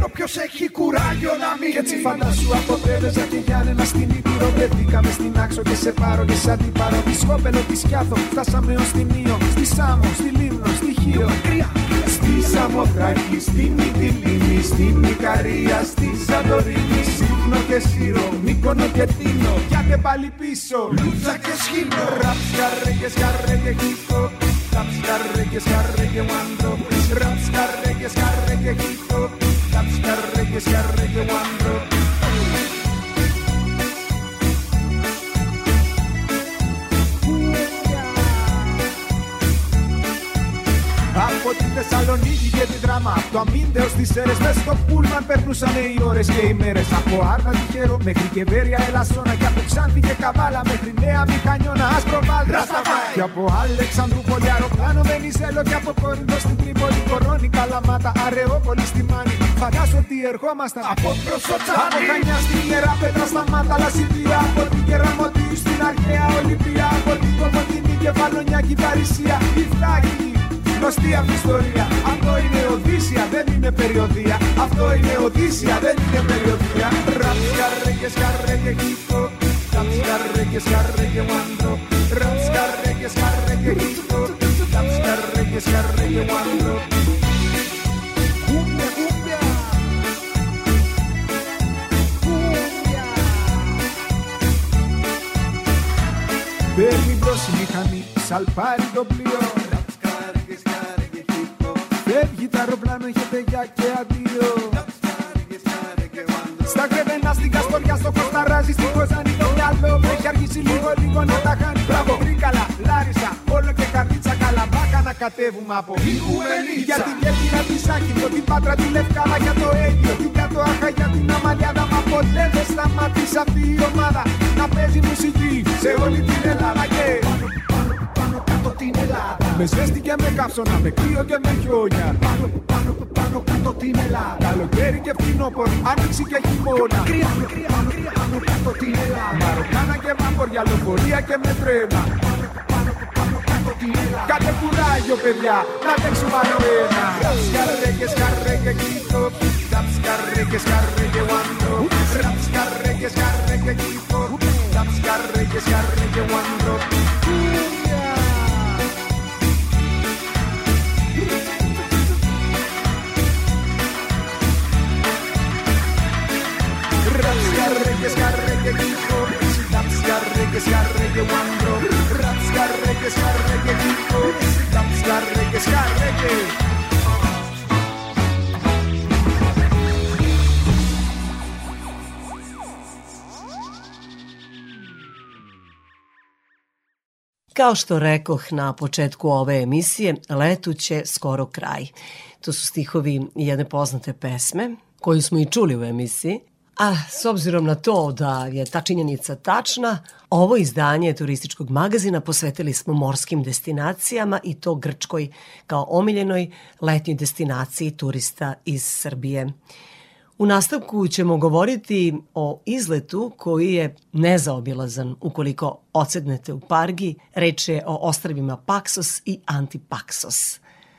Μόνο ποιος έχει κουράγιο να μην Και έτσι φαντάσου από Πρέβεζα και Γιάννενα στην Ήπειρο Βρεθήκαμε στην Άξο και σε πάρω και σαν την πάρω Τη Σκόπελο, τη Σκιάθο, φτάσαμε ως την Ήο Στη Σάμο, στη Λίμνο, στη Χίο Στη Σαμοθράκη, στην Μυτιλίνη, στην Ικαρία, στη Σαντορίνη, Σύμνο και Σύρο, Μύκονο και Τίνο. Πιάτε πάλι πίσω, Λούτσα και Σχήνο. Ραπ, σκαρέ και σκαρέ και χίπο. Ραπ, σκαρέ και σκαρέ και βάντρο. Ραπ, σκαρέ και σκαρέ και scarrigge, scarrigge, one road. Saloniki. Και βάντρο. Από τη Θεσσαλονίκη και την Δράμα Από το αμύντεο στις Σέρες Μες στο πούλμαν περνούσαν οι ώρες και οι μέρες. Από Άρνα τυχερό μέχρι και Βέρεια Ελασσόνα Και από Ξάνθη και Καβάλα μέχρι Νέα Μηχανιώνα Άσπρο Βάλ Και από Αλεξανδρού αεροπλάνο Βενιζέλο Και από Κόρινθο στην Τρίπολη. Κορώνη Καλαμάτα Αρεόπολη στη Μάνη. Φαντάσου ότι ερχόμασταν από προσώτσα Από Χανιά στην Ιερά Πέτρα στα Μάταλα Σιδία Από την Κεραμωτίου στην Αρχαία Ολυμπία Από την Κομωτινή και Βαλονιά και Παρισία Η Φλάκη γνωστή αυτή ιστορία. Αυτό είναι Οδύσσια, δεν είναι περιοδία. Αυτό είναι Οδύσσια, δεν είναι περιοδία. Ραπ, σκαρρέ και σκαρρέ και χίπο. Ραπ, σκαρρέ και σκαρρέ και μάντρο. Ραπ, σκαρρέ και σκαρρέ και χίπο. Ραπ, σκαρρέ και σκαρρέ και μάντρο. Κούμπια, κούμπια. Παίρνει μπρος η μηχανή, σαλπάρει το πλοίο Φεύγει το αεροπλάνο, έχετε για και αντίο Στα κρεβενά, στην Καστοριά, στο Κοσταράζι, στην Κοζάνη Το μυαλό μου έχει αργήσει λίγο, λίγο να τα χάνει. Μπράβο, Τρίκαλα, Λάρισα, όλο και καρδίτσα Καλαμπάκα να κατέβουμε από Ιγουενίτσα Για την Κέρκυρα, τη Σάκη, την Πάτρα, τη Λευκάδα Για το Αίγιο, την Κάτω Άχα, για την Αμαλιάδα Μα ποτέ δεν σταματήσει αυτή η ομάδα Να παίζει μουσική σε όλη την Ελλάδα Και κάτω την Ελλάδα. Με ζέστη και με κάψωνα, με κρύο και με χιόνια. Πάνω, πάνω, πάνω κάτω την Ελλάδα. Καλοκαίρι και φθινόπωρο, άνοιξη και χειμώνα. Κρύα, κρύα, κρύα, πάνω κάτω την Ελλάδα. Μαροκάνα και βάμπορια, λεωφορεία και με τρένα. Κάτε κουράγιο παιδιά, να παίξουμε άλλο ένα Σκαρρέ και σκαρρέ και κοίτο Ραπ σκαρρέ que scarre que Kao što rekoh na početku ove emisije, letu će skoro kraj. To su stihovi jedne poznate pesme, koju smo i čuli u emisiji, A s obzirom na to da je ta činjenica tačna, ovo izdanje turističkog magazina posvetili smo morskim destinacijama i to Grčkoj kao omiljenoj letnjoj destinaciji turista iz Srbije. U nastavku ćemo govoriti o izletu koji je nezaobilazan ukoliko ocednete u Pargi. Reč je o ostravima Paksos i Antipaksos.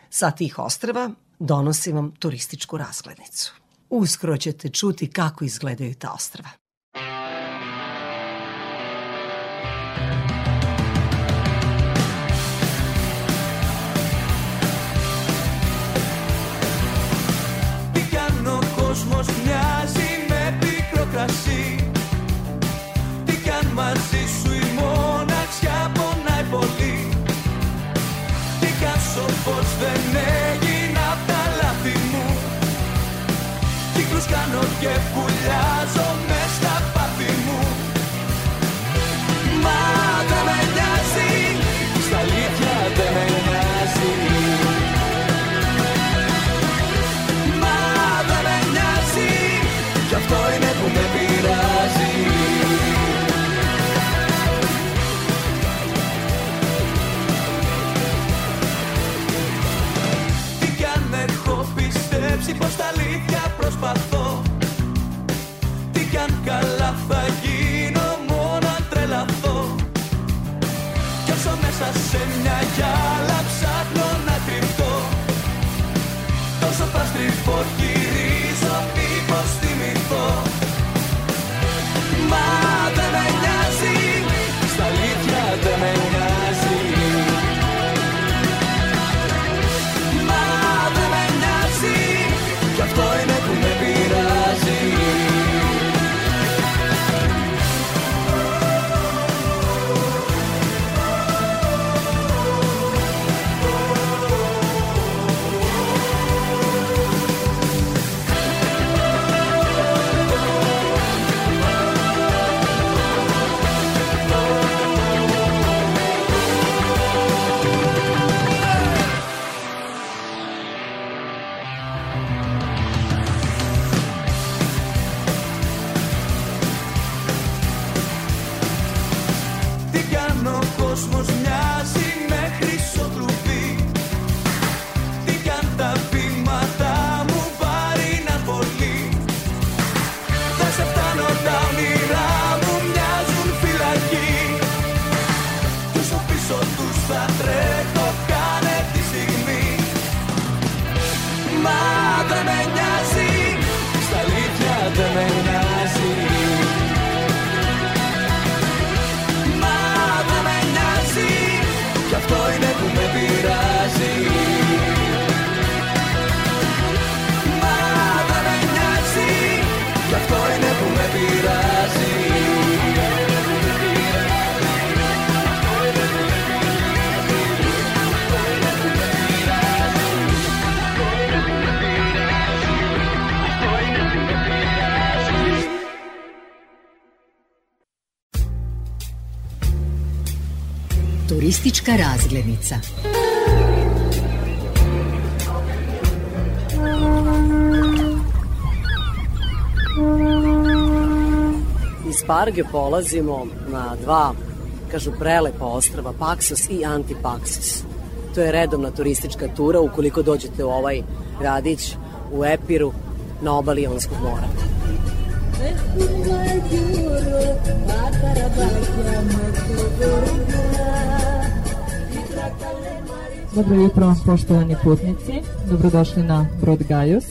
Sa tih ostrava donosim vam turističku razglednicu. Uskoro ćete čuti kako izgledaju ta ostrava. Τι κι αν ο κόσμος μοιάζει με πικρό κρασί Τις κάνω και που sou pastor e porquinho. Turistička razglednica. Iz Parge polazimo na dva, kažu prelepa ostrava, Paksos i Antipaksos. To je redovna turistička tura ukoliko dođete u ovaj radić u Epiru na obali Jonskog mora. Dobro jutro, poštovani putnici. Dobrodošli na Brod Gajos.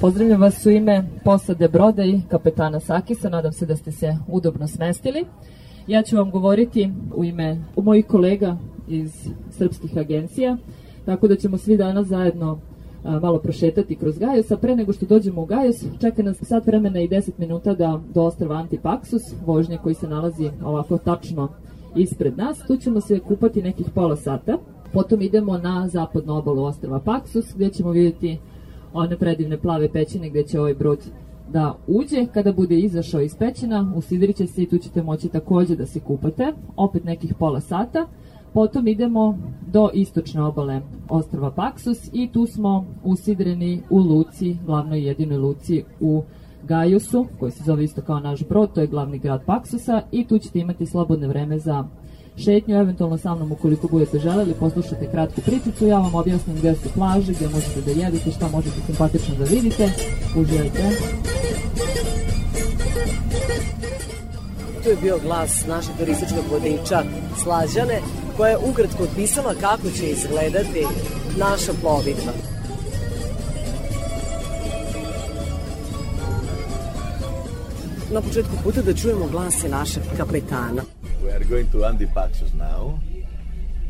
Pozdravljam vas u ime posade broda i kapetana Sakisa. Nadam se da ste se udobno smestili. Ja ću vam govoriti u ime u mojih kolega iz srpskih agencija, tako da ćemo svi danas zajedno a, malo prošetati kroz Gajos, a pre nego što dođemo u Gajos, čeka nas sat vremena i 10 minuta da do ostrava Antipaksus, vožnje koji se nalazi ovako tačno ispred nas. Tu ćemo se kupati nekih pola sata. Potom idemo na zapadnu obalu ostrava Paksus, gdje ćemo vidjeti one predivne plave pećine gdje će ovaj brod da uđe. Kada bude izašao iz pećina, usidrit će se i tu ćete moći takođe da se kupate. Opet nekih pola sata. Potom idemo do istočne obale ostrava Paksus i tu smo usidreni u luci, glavnoj jedinoj luci u Gajusu, koji se zove isto kao naš brod, to je glavni grad Paksosa i tu ćete imati slobodne vreme za šetnju, eventualno sa mnom ukoliko budete želeli, poslušate kratku pričicu, ja vam objasnim gde su plaže, gde možete da jedete, šta možete simpatično da vidite. Uživajte. Tu je bio glas našeg turističkog vodiča Slađane, koja je ukratko opisala kako će izgledati naša plovidba. Na početku puta da čujemo glase našeg kapetana. We are going to Antipaxos now.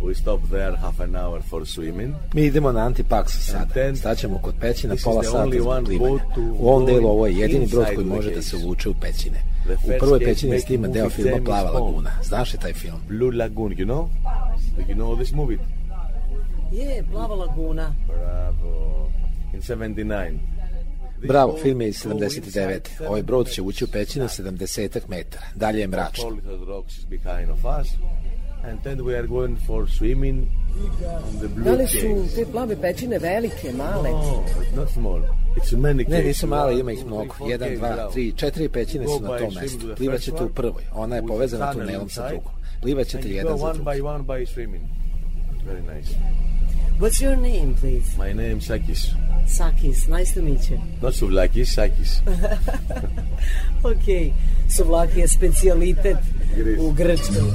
We stop there half an hour for swimming. Mi idemo na Antipaksu sada. Staćemo kod pećina pola sata zbog one plivanja. U ovom delu ovo je jedini brod koji može da se uvuče u pećine. U prvoj pećini snima deo filma Plava laguna. Znaš li taj film? Blue Lagoon, you know? Do you know this movie? Je, Plava laguna. Bravo. In 79. Bravo, film je iz 79. Ovaj brod će ući u pećinu 70 metara. Dalje je mračno. And then we are going for swimming on the blue Da li su te plave pećine velike, male? No, it's not small. It's many Ne, nisu male, ima ih mnogo. Jedan, dva, tri, četiri pećine su na tom mestu. to the Plivat first ćete u prvoj. Ona je povezana tunelom sa drugom. Plivat ćete And you jedan za one drugim. by one by swimming. Very nice. What's your name, please? My name is Sakis. Sakis, nice to meet you. Not Souvlakis, Sakis. ok, suvlaki je specijalitet u Grčkoj.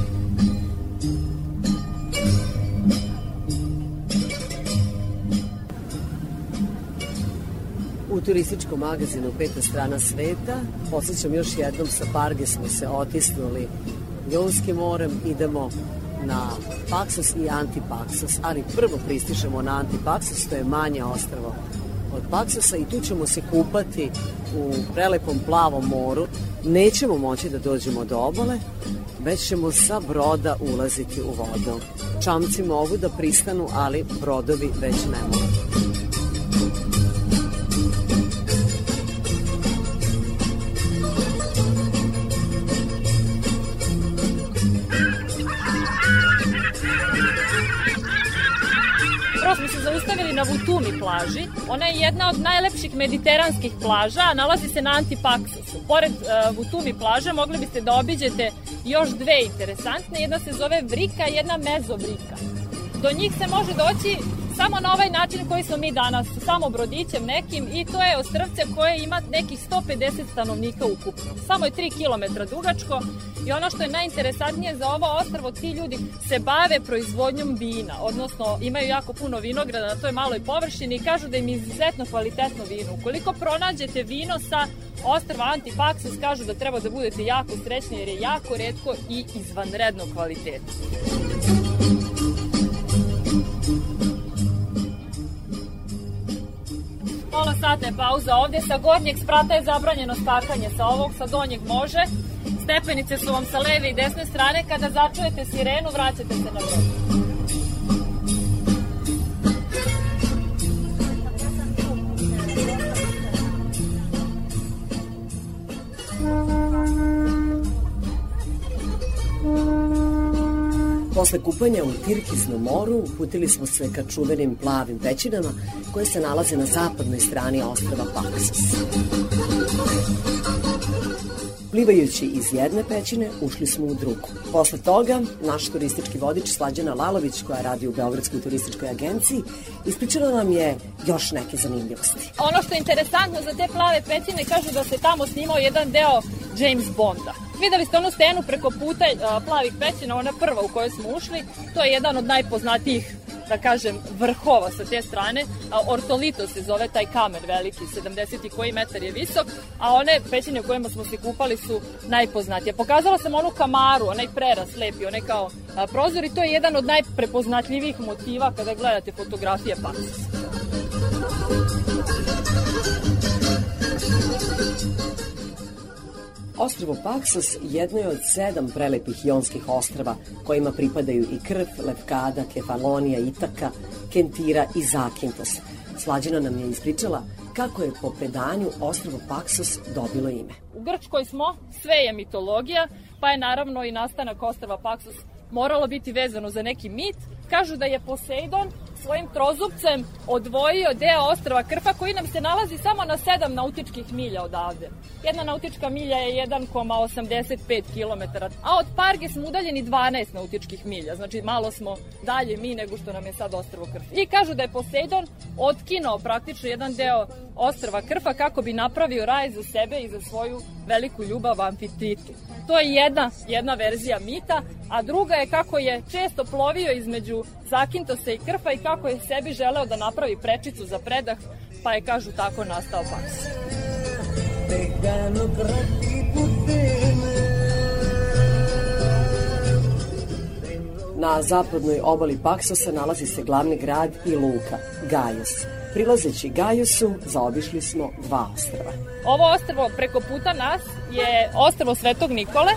U turističkom magazinu Peta strana sveta posjećam još jednom sa Parge smo se otisnuli Jonskim morem, idemo na Paksos i Antipaksos, ali prvo pristišemo na Antipaksos, to je manje ostravo od Paksosa i tu ćemo se kupati u prelepom plavom moru. Nećemo moći da dođemo do obale, već ćemo sa broda ulaziti u vodu. Čamci mogu da pristanu, ali brodovi već ne mogu. Na Vutumi plaži. Ona je jedna od najlepših mediteranskih plaža, a nalazi se na Antipaksusu. Pored uh, Vutumi plaže mogli biste da obiđete još dve interesantne. Jedna se zove Vrika, jedna Mezovrika. Do njih se može doći samo na ovaj način koji smo mi danas, samo brodićem nekim i to je ostrvce koje ima nekih 150 stanovnika ukupno. Samo je 3 km dugačko i ono što je najinteresantnije za ovo ostrvo, ti ljudi se bave proizvodnjom vina, odnosno imaju jako puno vinograda na toj maloj površini i kažu da im je izuzetno kvalitetno vino. Ukoliko pronađete vino sa ostrva Antipaksus, kažu da treba da budete jako srećni jer je jako redko i izvanrednog kvaliteta. Pola sata je pauza ovde, sa gornjeg sprata je zabranjeno skakanje, sa ovog, sa donjeg može. Stepenice su vam sa leve i desne strane, kada začujete sirenu, vraćate se na brod. Posle kupanja u Tirkisnom moru uputili smo se ka čuvenim plavim pećinama koje se nalaze na zapadnoj strani ostrava Paksos. Plivajući iz jedne pećine, ušli smo u drugu. Posle toga, naš turistički vodič Slađana Lalović, koja radi u Beogradskoj turističkoj agenciji, ispričala nam je još neke zanimljivosti. Ono što je interesantno za te plave pećine, kažu da se tamo snimao jedan deo James Bonda. Videli ste onu stenu preko puta plavih pećina, ona prva u kojoj smo ušli, to je jedan od najpoznatijih da kažem, vrhova sa te strane. Ortolito se zove taj kamen veliki, 70 i koji metar je visok, a one pećine u kojima smo se kupali su najpoznatije. Pokazala sam onu kamaru, onaj preraz lepi, onaj kao prozor i to je jedan od najprepoznatljivijih motiva kada gledate fotografije Paksa. Ostrvo Paksos jedno je od sedam prelepih jonskih ostrava kojima pripadaju i Krf, Levkada, Kefalonija, Itaka, Kentira i Zakintos. Slađana nam je ispričala kako je po predanju ostrvo Paksos dobilo ime. U Grčkoj smo, sve je mitologija, pa je naravno i nastanak ostrava Paksos moralo biti vezano za neki mit. Kažu da je Poseidon svojim trozupcem odvojio deo ostrava Krfa koji nam se nalazi samo na 7 nautičkih milja odavde. Jedna nautička milja je 1,85 km, a od Parge smo udaljeni 12 nautičkih milja, znači malo smo dalje mi nego što nam je sad ostrvo Krf. I kažu da je Poseidon otkinao praktično jedan deo ostrava Krfa kako bi napravio raj za sebe i za svoju veliku ljubav Amfititu. To je jedna, jedna verzija mita, a druga je kako je često plovio između Zakintosa i Krfa i kako je sebi želeo da napravi prečicu za predah, pa je, kažu, tako nastao Paks. Na zapadnoj obali Paksosa nalazi se glavni grad i luka, Gajos. Prilazeći Gajosu, zaobišli smo dva ostrava. Ovo ostrvo preko puta nas je ostrvo Svetog Nikole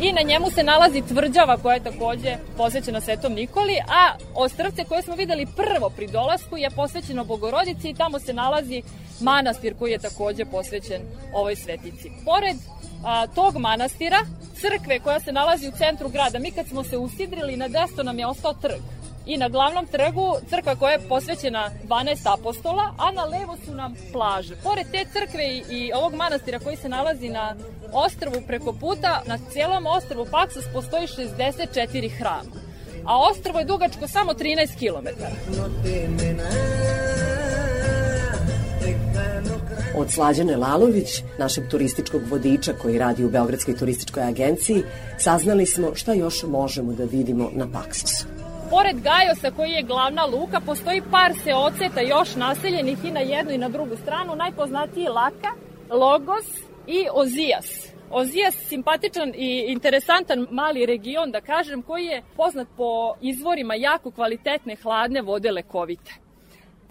i na njemu se nalazi tvrđava koja je takođe posvećena Svetom Nikoli, a ostrvce koje smo videli prvo pri dolasku je posvećeno Bogorodici i tamo se nalazi manastir koji je takođe posvećen ovoj svetici. Pored a, tog manastira, crkve koja se nalazi u centru grada, mi kad smo se usidrili, na desno nam je ostao trg. I na glavnom trgu crkva koja je posvećena 12 apostola, a na levo su nam plaže. Pored te crkve i, i ovog manastira koji se nalazi na ostrvu preko puta, na cijelom ostrvu Paksos postoji 64 hrama. A ostrvo je dugačko samo 13 km. Od Slađane Lalović, našeg turističkog vodiča koji radi u Beogradskoj turističkoj agenciji, saznali smo šta još možemo da vidimo na Paksosu. Pored Gajosa koji je glavna luka, postoji par seoceta još naseljenih i na jednu i na drugu stranu. Najpoznatiji je Laka, Logos i Ozijas. Ozijas simpatičan i interesantan mali region, da kažem, koji je poznat po izvorima jako kvalitetne hladne vode lekovite.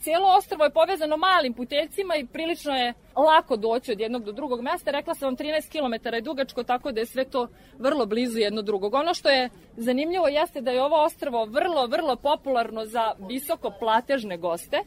Cijelo ostrvo je povezano malim puteljcima i prilično je lako doći od jednog do drugog mesta. Rekla sam vam 13 km je dugačko, tako da je sve to vrlo blizu jedno drugog. Ono što je zanimljivo jeste da je ovo ostrvo vrlo, vrlo popularno za visoko platežne goste,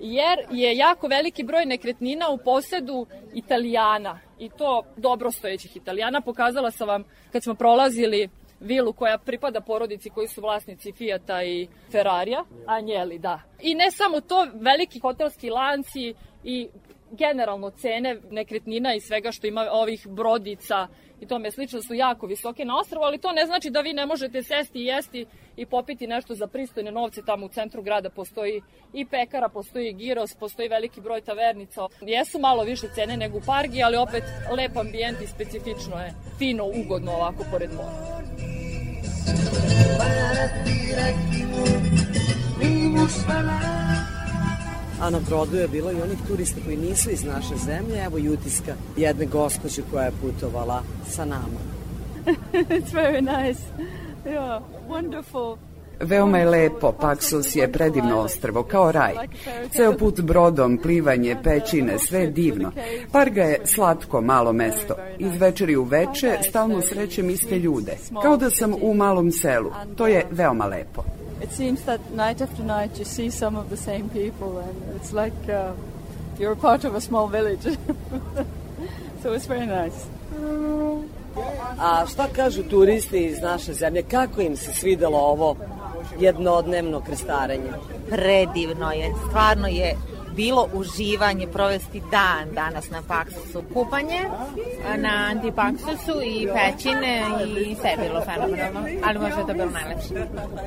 jer je jako veliki broj nekretnina u posedu Italijana i to dobrostojećih Italijana. Pokazala sam vam kad smo prolazili vilu koja pripada porodici koji su vlasnici Fijata i Ferrarija, Anjeli, da. I ne samo to, veliki hotelski lanci i generalno cene nekretnina i svega što ima ovih brodica i tome slično su jako visoke na ostrovu, ali to ne znači da vi ne možete sesti i jesti i popiti nešto za pristojne novce. Tamo u centru grada postoji i pekara, postoji i giros, postoji veliki broj tavernica. Jesu malo više cene nego u Pargi, ali opet lep ambijent i specifično je fino, ugodno ovako pored mora. A na brodu je bilo i onih turista koji nisu iz naše zemlje. Evo i utiska jedne gospođe koja je putovala sa nama. It's very nice. Yeah, wonderful. Veoma je lepo, Paksos je predivno ostrvo, kao raj. Ceo put brodom, plivanje, pećine, sve je divno. Parga je slatko malo mesto. Iz večeri u veče stalno srećem iste ljude. Kao da sam u malom selu. To je veoma lepo. It seems that night after night you see some of the same people and it's like uh, you're part of a small village. so it's very nice. A šta kažu turisti iz naše zemlje? Kako im se svidelo ovo jednodnevno krestarenje? Predivno je, stvarno je bilo uživanje provesti dan danas na Paksusu. Kupanje na Antipaksusu i pećine i sve je bilo fenomenalno, ali možda je to bilo najlepše.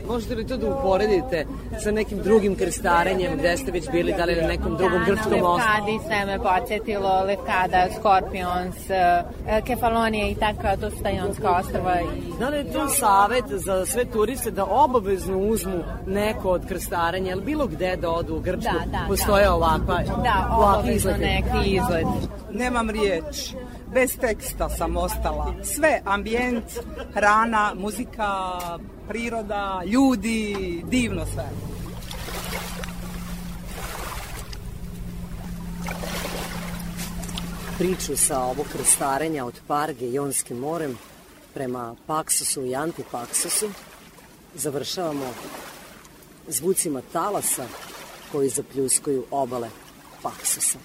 Možete li to da uporedite sa nekim drugim krstarenjem gde ste već bili, da li na nekom drugom da, grčkom na ostrvu? Levkadi sve me podsjetilo, Levkada, Scorpions, eh, Kefalonija i taka, to su tajonska ostrava. I... Da li je to savet za sve turiste da obavezno uzmu neko od krstarenja, ili bilo gde da odu u Grčku, Da, da, postoje da. Ovakva, Da, ovakvi obavezno izgledi? neki izgled. Nemam riječ. Bez teksta sam ostala. Sve, ambijent, hrana, muzika, priroda, ljudi, divno sve. Priču sa ovog krstarenja od Parge Jonskim morem prema Paksosu i Antipaksosu završavamo zvucima talasa koji zapljuskuju obale Paksusa.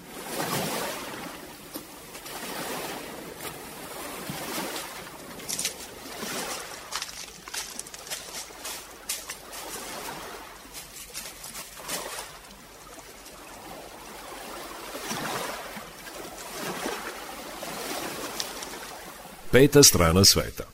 Peta strana sveta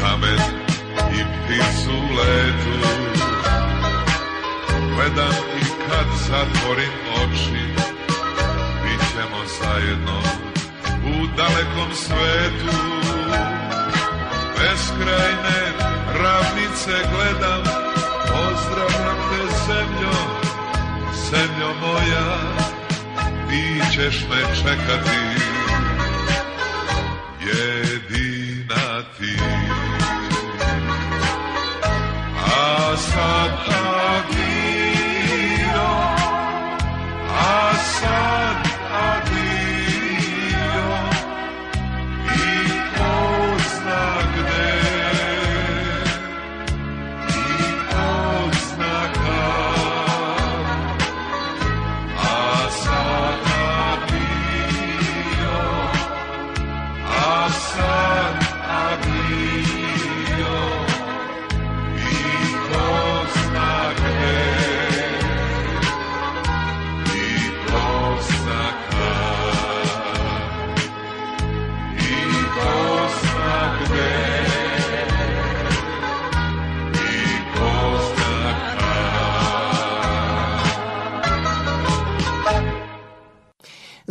kamen i pticu letu Gledam i kad zatvorim oči Bit ćemo zajedno u dalekom svetu. Beskrajne ravnice gledam Pozdravljam te zemljo, zemljo moja ti ćeš me čekati. Jedina ti a sad adio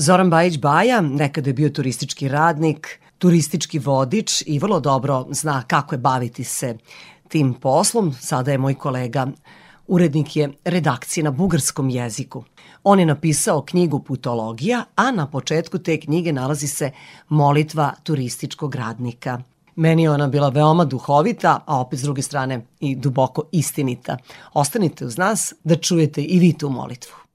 Zoran Bajić Baja nekada je bio turistički radnik, turistički vodič i vrlo dobro zna kako je baviti se tim poslom. Sada je moj kolega, urednik je redakcije na bugarskom jeziku. On je napisao knjigu Putologija, a na početku te knjige nalazi se molitva turističkog radnika. Meni je ona bila veoma duhovita, a opet s druge strane i duboko istinita. Ostanite uz nas da čujete i vi tu molitvu.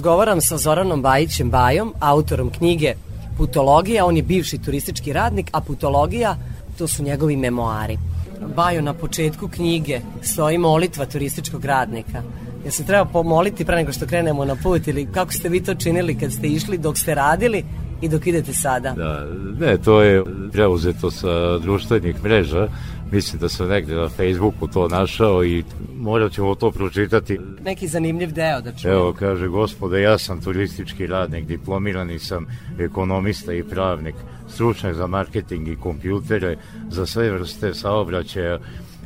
Razgovaram sa Zoranom Bajićem Bajom, autorom knjige Putologija, on je bivši turistički radnik, a Putologija to su njegovi memoari. Bajo, na početku knjige stoji molitva turističkog radnika. Ja se treba pomoliti pre nego što krenemo na put ili kako ste vi to činili kad ste išli dok ste radili i dok idete sada? Da, ne, to je preuzeto sa društvenih mreža. Mislim da sam negde na Facebooku to našao i morat ćemo to pročitati. Neki zanimljiv deo da čujem. Evo, kaže, gospode, ja sam turistički radnik, diplomirani sam ekonomista i pravnik, stručnjak za marketing i kompjutere, za sve vrste saobraćaja,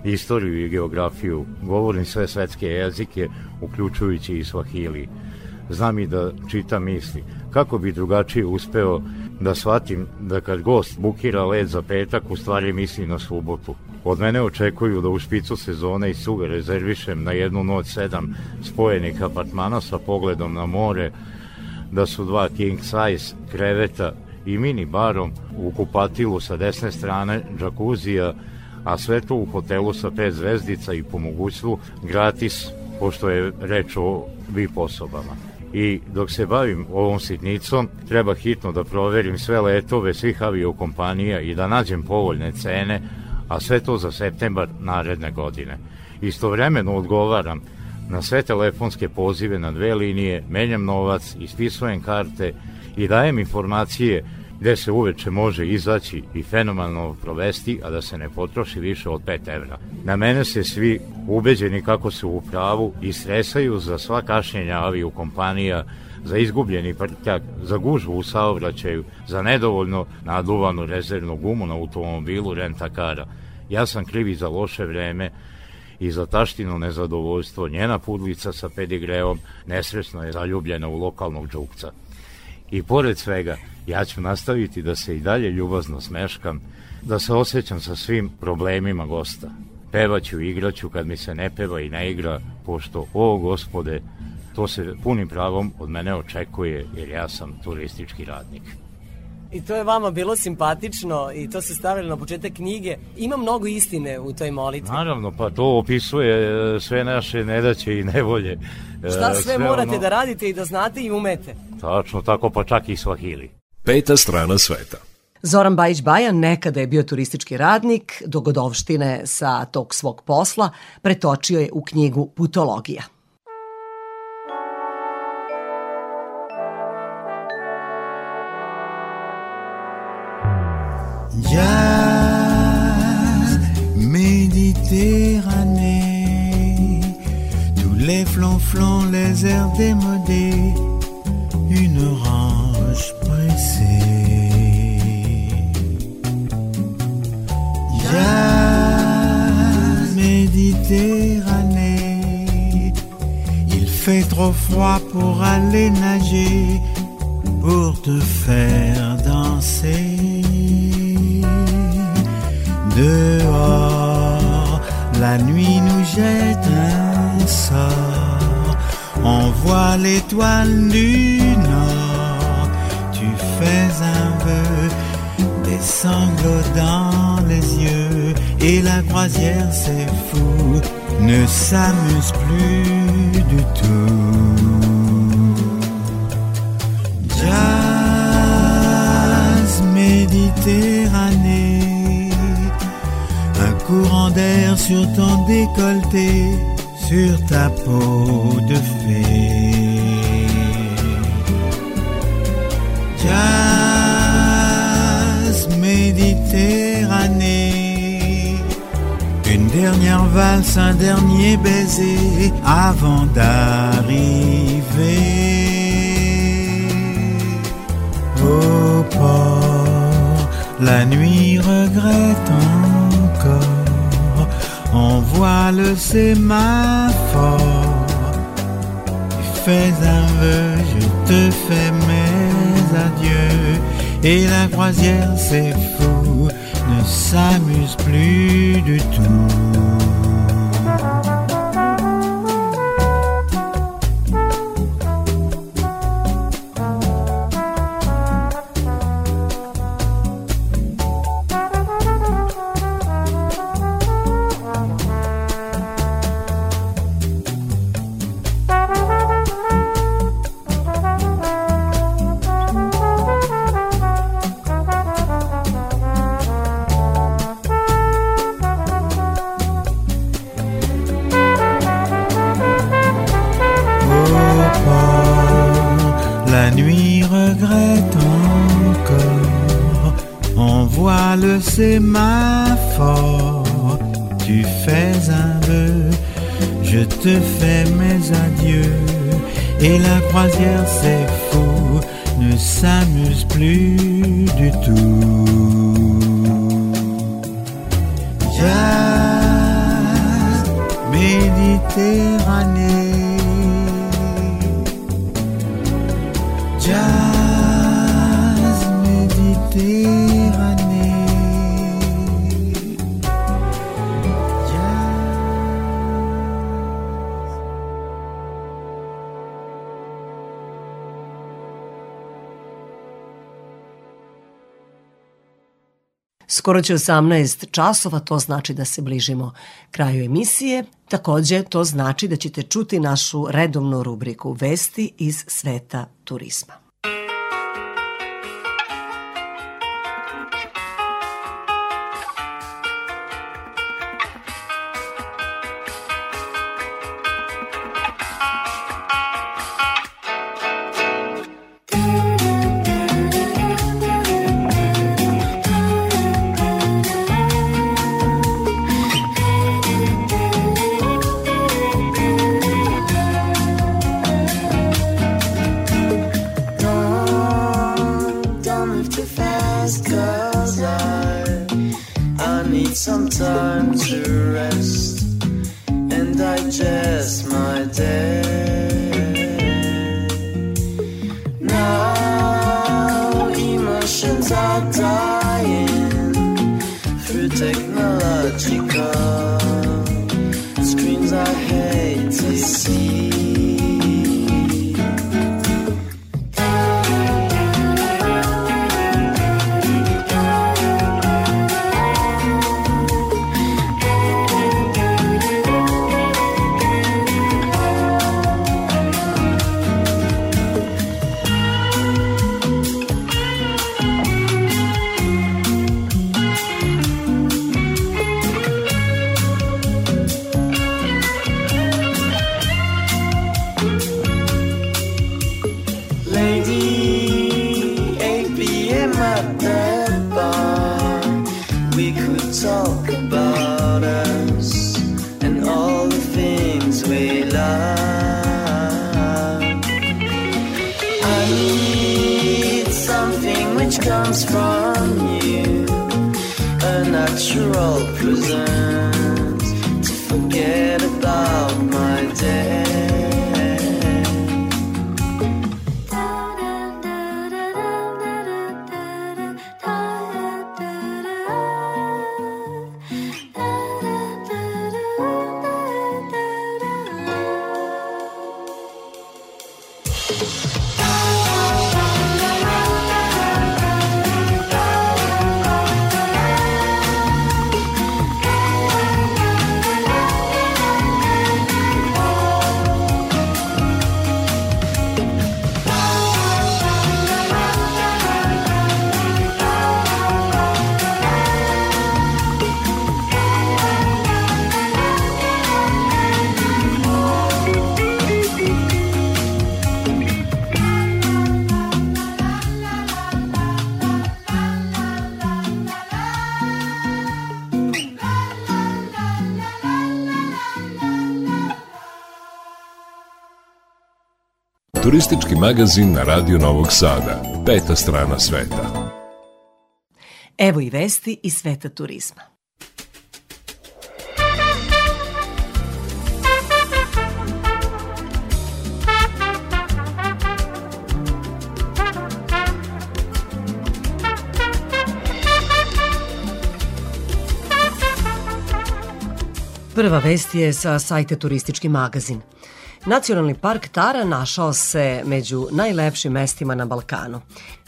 istoriju i geografiju, govorim sve svetske jezike, uključujući i svahili. Znam i da čitam misli. Kako bi drugačije uspeo da shvatim da kad gost bukira let za petak, u stvari misli na subotu. Od mene očekuju da u špicu sezone i suga rezervišem na jednu noć sedam spojenih apartmana sa pogledom na more, da su dva king size kreveta i mini barom u kupatilu sa desne strane džakuzija, a sve to u hotelu sa pet zvezdica i po mogućstvu gratis, pošto je reč o VIP osobama. I dok se bavim ovom sitnicom, treba hitno da proverim sve letove svih aviokompanija i da nađem povoljne cene, a sve to za septembar naredne godine. Istovremeno odgovaram na sve telefonske pozive na dve linije, menjam novac, ispisujem karte i dajem informacije gde se uveče može izaći i fenomenalno provesti, a da se ne potroši više od 5 evra. Na mene se svi ubeđeni kako su u pravu i stresaju za sva kašnjenja aviju kompanija, za izgubljeni prtljak, za gužvu u saobraćaju, za nedovoljno naduvanu rezervnu gumu na automobilu rentakara. Ja sam krivi za loše vreme i za taštino nezadovoljstvo. Njena pudlica sa pedigreom nesresno je zaljubljena u lokalnog džukca. I pored svega, ja ću nastaviti da se i dalje ljubazno smeškam, da se osjećam sa svim problemima gosta. Pevaću igraću kad mi se ne peva i ne igra, pošto, o gospode, to se punim pravom od mene očekuje, jer ja sam turistički radnik. I to je vama bilo simpatično i to se stavili na početak knjige. Ima mnogo istine u toj molitvi. Naravno, pa to opisuje e, sve naše nedaće i nevolje. E, Šta sve, morate ono- da radite i da znate i umete. Tačno tako, pa čak i svahili. Peta strana sveta. Zoran Bajić Bajan nekada je bio turistički radnik, dogodovštine sa tog svog posla pretočio je u knjigu Putologija. Méditerranée, tous les flonflons, les airs démodés, une orange pressée. Méditerranée, il fait trop froid pour aller nager, pour te faire danser. Dehors, la nuit nous jette un sort. On voit l'étoile du nord. Tu fais un vœu, des sanglots dans les yeux et la croisière c'est fou, ne s'amuse plus du tout. Jazz courant d'air sur ton décolleté, sur ta peau de fée. Jazz Méditerranée, une dernière valse, un dernier baiser avant d'arriver au port. La nuit regrette encore, on voit le sémaphore. Fais un vœu, je te fais mes adieux. Et la croisière, c'est fou, ne s'amuse plus du tout. I need. Skoro će 18 časova, to znači da se bližimo kraju emisije. Takođe, to znači da ćete čuti našu redovnu rubriku Vesti iz sveta turizma. Turistički magazin na Radio Novog Sada. Peta strana sveta. Evo i vesti iz sveta turizma. Prva vest je sa sajte Turistički magazin. Nacionalni park Tara našao se među najlepšim mestima na Balkanu.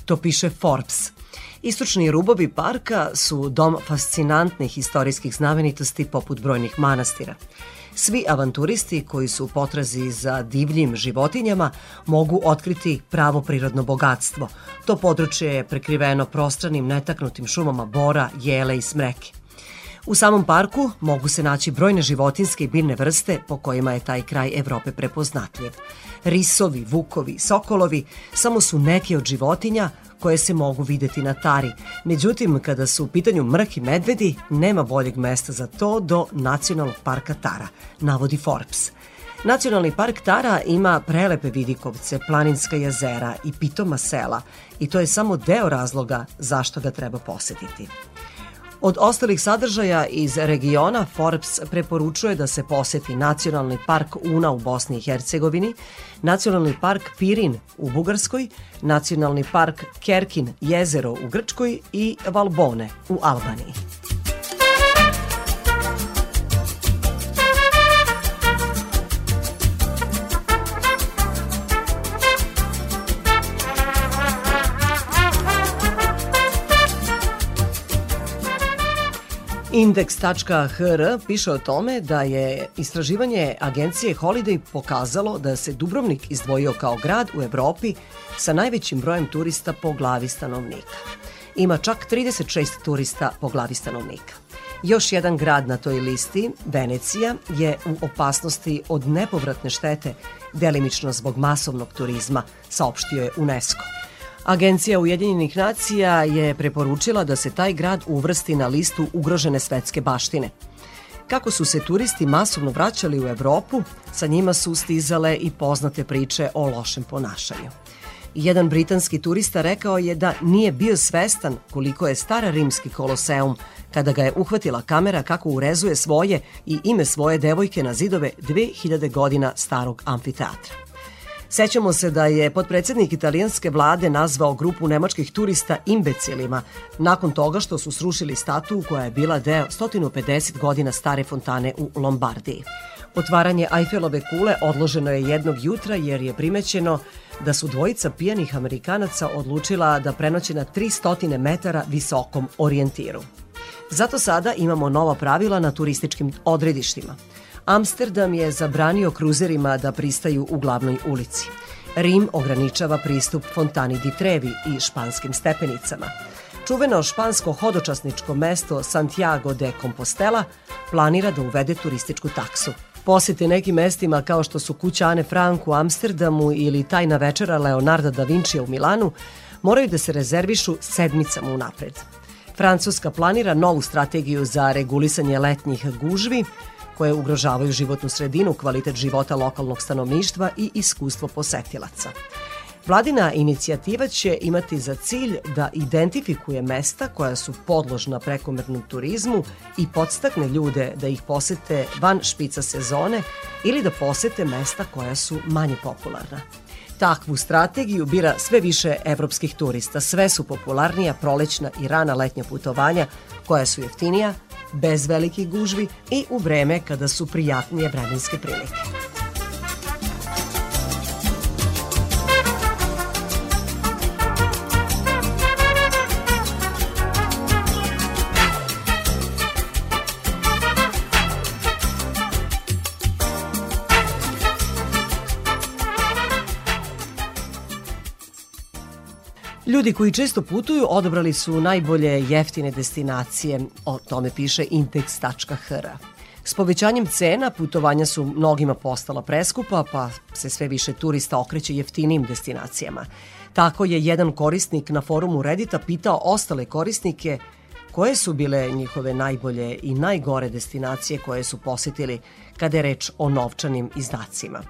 To piše Forbes. Istočni rubovi parka su dom fascinantnih istorijskih znamenitosti poput brojnih manastira. Svi avanturisti koji su u potrazi za divljim životinjama mogu otkriti pravo prirodno bogatstvo. To područje je prekriveno prostranim netaknutim šumama bora, jele i smreke. U samom parku mogu se naći brojne životinske i biljne vrste po kojima je taj kraj Evrope prepoznatljiv. Risovi, vukovi, sokolovi samo su neke od životinja koje se mogu videti na tari. Međutim, kada su u pitanju mrk i medvedi, nema boljeg mesta za to do Nacionalnog parka Tara, navodi Forbes. Nacionalni park Tara ima prelepe vidikovce, planinska jezera i pitoma sela i to je samo deo razloga zašto ga treba posetiti. Od ostalih sadržaja iz regiona Forbes preporučuje da se poseti Nacionalni park Una u Bosni i Hercegovini, Nacionalni park Pirin u Bugarskoj, Nacionalni park Kerkin jezero u Grčkoj i Valbone u Albaniji. Index.hr piše o tome da je istraživanje agencije Holiday pokazalo da se Dubrovnik izdvojio kao grad u Evropi sa najvećim brojem turista po glavi stanovnika. Ima čak 36 turista po glavi stanovnika. Još jedan grad na toj listi, Venecija, je u opasnosti od nepovratne štete, delimično zbog masovnog turizma, saopštio je UNESCO. Agencija Ujedinjenih nacija je preporučila da se taj grad uvrsti na listu ugrožene svetske baštine. Kako su se turisti masovno vraćali u Evropu, sa njima su stizale i poznate priče o lošem ponašanju. Jedan britanski turista rekao je da nije bio svestan koliko je star rimski koloseum kada ga je uhvatila kamera kako urezuje svoje i ime svoje devojke na zidove 2000 godina starog amfiteatra. Sećamo se da je potpredsednik italijanske vlade nazvao grupu nemačkih turista imbecilima nakon toga što su srušili statu koja je bila deo 150 godina stare fontane u Lombardiji. Otvaranje Eiffelove kule odloženo je jednog jutra jer je primećeno da su dvojica pijanih Amerikanaca odlučila da prenoće na 300 metara visokom orijentiru. Zato sada imamo nova pravila na turističkim odredištima – Amsterdam je zabranio kruzerima da pristaju u glavnoj ulici. Rim ograničava pristup Fontani di Trevi i španskim stepenicama. Čuveno špansko hodočasničko mesto Santiago de Compostela planira da uvede turističku taksu. Posete nekim mestima kao što su kuća Ane Frank u Amsterdamu ili tajna večera Leonarda da Vincija u Milanu moraju da se rezervišu sedmicama unapred. Francuska planira novu strategiju za regulisanje letnjih gužvi, koje ugrožavaju životnu sredinu, kvalitet života lokalnog stanovništva i iskustvo posetilaca. Vladina inicijativa će imati za cilj da identifikuje mesta koja su podložna prekomernom turizmu i podstakne ljude da ih posete van špica sezone ili da posete mesta koja su manje popularna. Takvu strategiju bira sve više evropskih turista. Sve su popularnija prolećna i rana letnja putovanja koja su jeftinija, bez velikih gužvi i u vreme kada su prijatnije vremenske prilike. Ljudi koji često putuju odabrali su najbolje jeftine destinacije, o tome piše index.hr. S povećanjem cena putovanja su mnogima postala preskupa, pa se sve više turista okreće jeftinim destinacijama. Tako je jedan korisnik na forumu Reddita pitao ostale korisnike koje su bile njihove najbolje i najgore destinacije koje su posetili kada je reč o novčanim izdacima.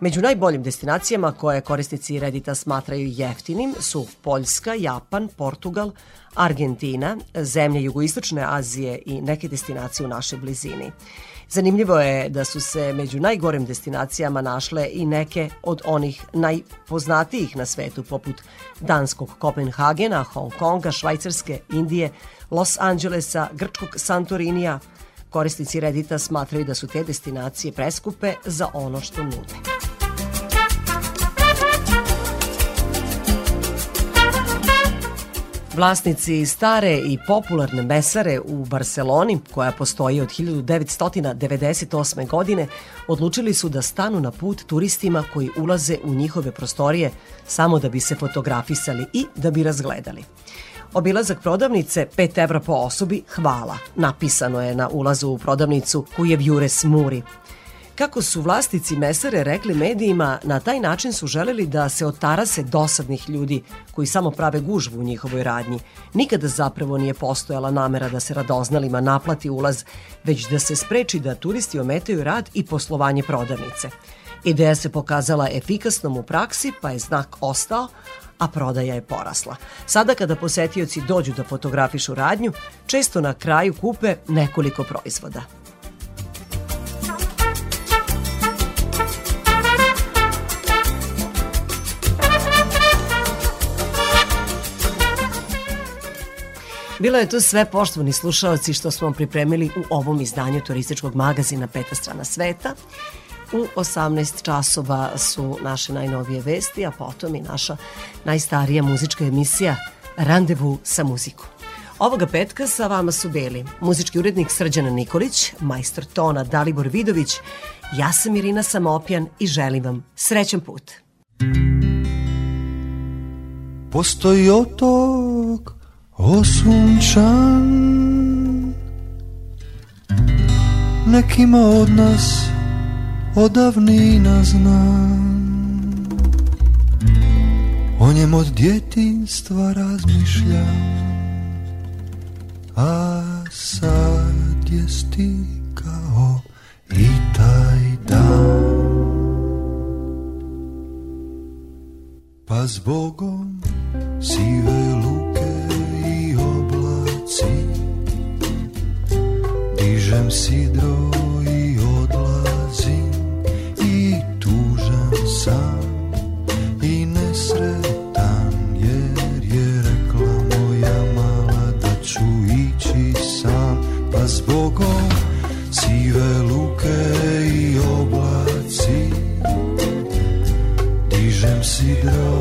Među najboljim destinacijama koje korisnici Reddita smatraju jeftinim su Poljska, Japan, Portugal, Argentina, zemlje jugoistočne Azije i neke destinacije u našoj blizini. Zanimljivo je da su se među najgorim destinacijama našle i neke od onih najpoznatijih na svetu, poput danskog Kopenhagena, Hong Konga, Švajcarske, Indije, Los Angelesa, grčkog Santorinija. Korisnici Reddita smatraju da su te destinacije preskupe za ono što nude. Vlasnici stare i popularne mesare u Barceloni, koja postoji od 1998. godine, odlučili su da stanu na put turistima koji ulaze u njihove prostorije samo da bi se fotografisali i da bi razgledali. Obilazak prodavnice 5 evra po osobi, hvala, napisano je na ulazu u prodavnicu Kujevjures Muri. Kako su vlasnici mesare rekli medijima, na taj način su želeli da se otarase dosadnih ljudi koji samo prave gužvu u njihovoj radnji. Nikada zapravo nije postojala namera da se radoznalima naplati ulaz, već da se spreči da turisti ometaju rad i poslovanje prodavnice. Ideja se pokazala efikasnom u praksi, pa je znak ostao, a prodaja je porasla. Sada kada posetioci dođu da fotografišu radnju, često na kraju kupe nekoliko proizvoda. Bilo je to sve poštovani slušalci što smo vam pripremili u ovom izdanju turističkog magazina Peta strana sveta. U 18 časova su naše najnovije vesti, a potom i naša najstarija muzička emisija Randevu sa muzikom. Ovoga petka sa vama su bili muzički urednik Srđana Nikolić, majstor tona Dalibor Vidović, ja sam Irina Samopjan i želim vam srećan put. Postoji otok osunčan. Nekima od nas odavnina znam O njem od djetinstva razmišljam A sad je stikao i taj dan. Pa zbogom sive luke i oblaci Dižem sidro i odlazim I tužan sam i nesretan Jer je rekla moja mala da ću ići sam. Pa zbogom sive luke i oblaci Dižem sidro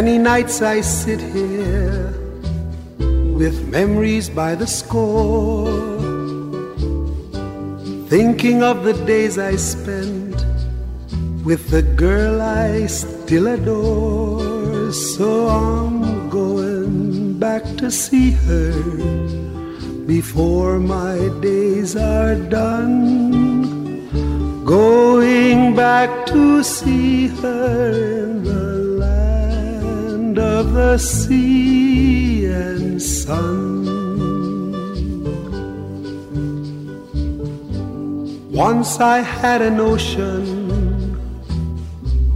Many nights I sit here with memories by the score, thinking of the days I spent with the girl I still adore. So I'm going back to see her before my days are done. Going back to see her the sea and sun. Once I had a notion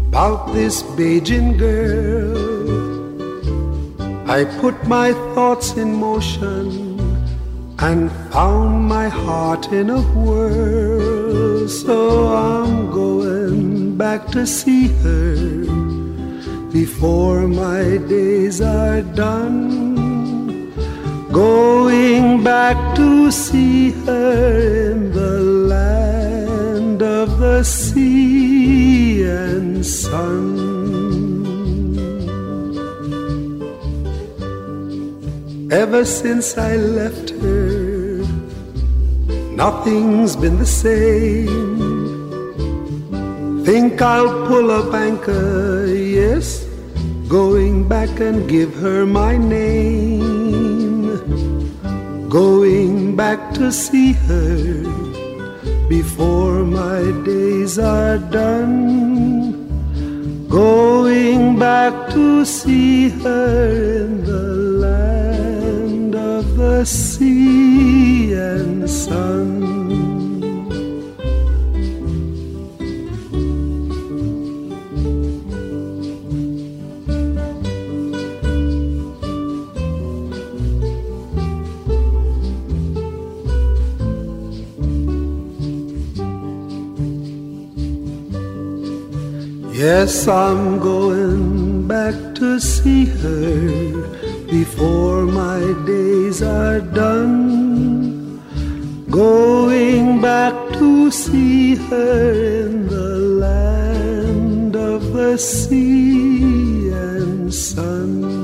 about this Beijing girl. I put my thoughts in motion and found my heart in a whirl. So I'm going back to see her before my days are done. Going back to see her in the land of the sea and sun. Ever since I left her, nothing's been the same. Think I'll pull up anchor, yes, going back and give her my name. Going back to see her before my days are done. Going back to see her in the land of the sea and Yes, I'm going back to see her before my days are done. Going back to see her in the land of the sea and sun.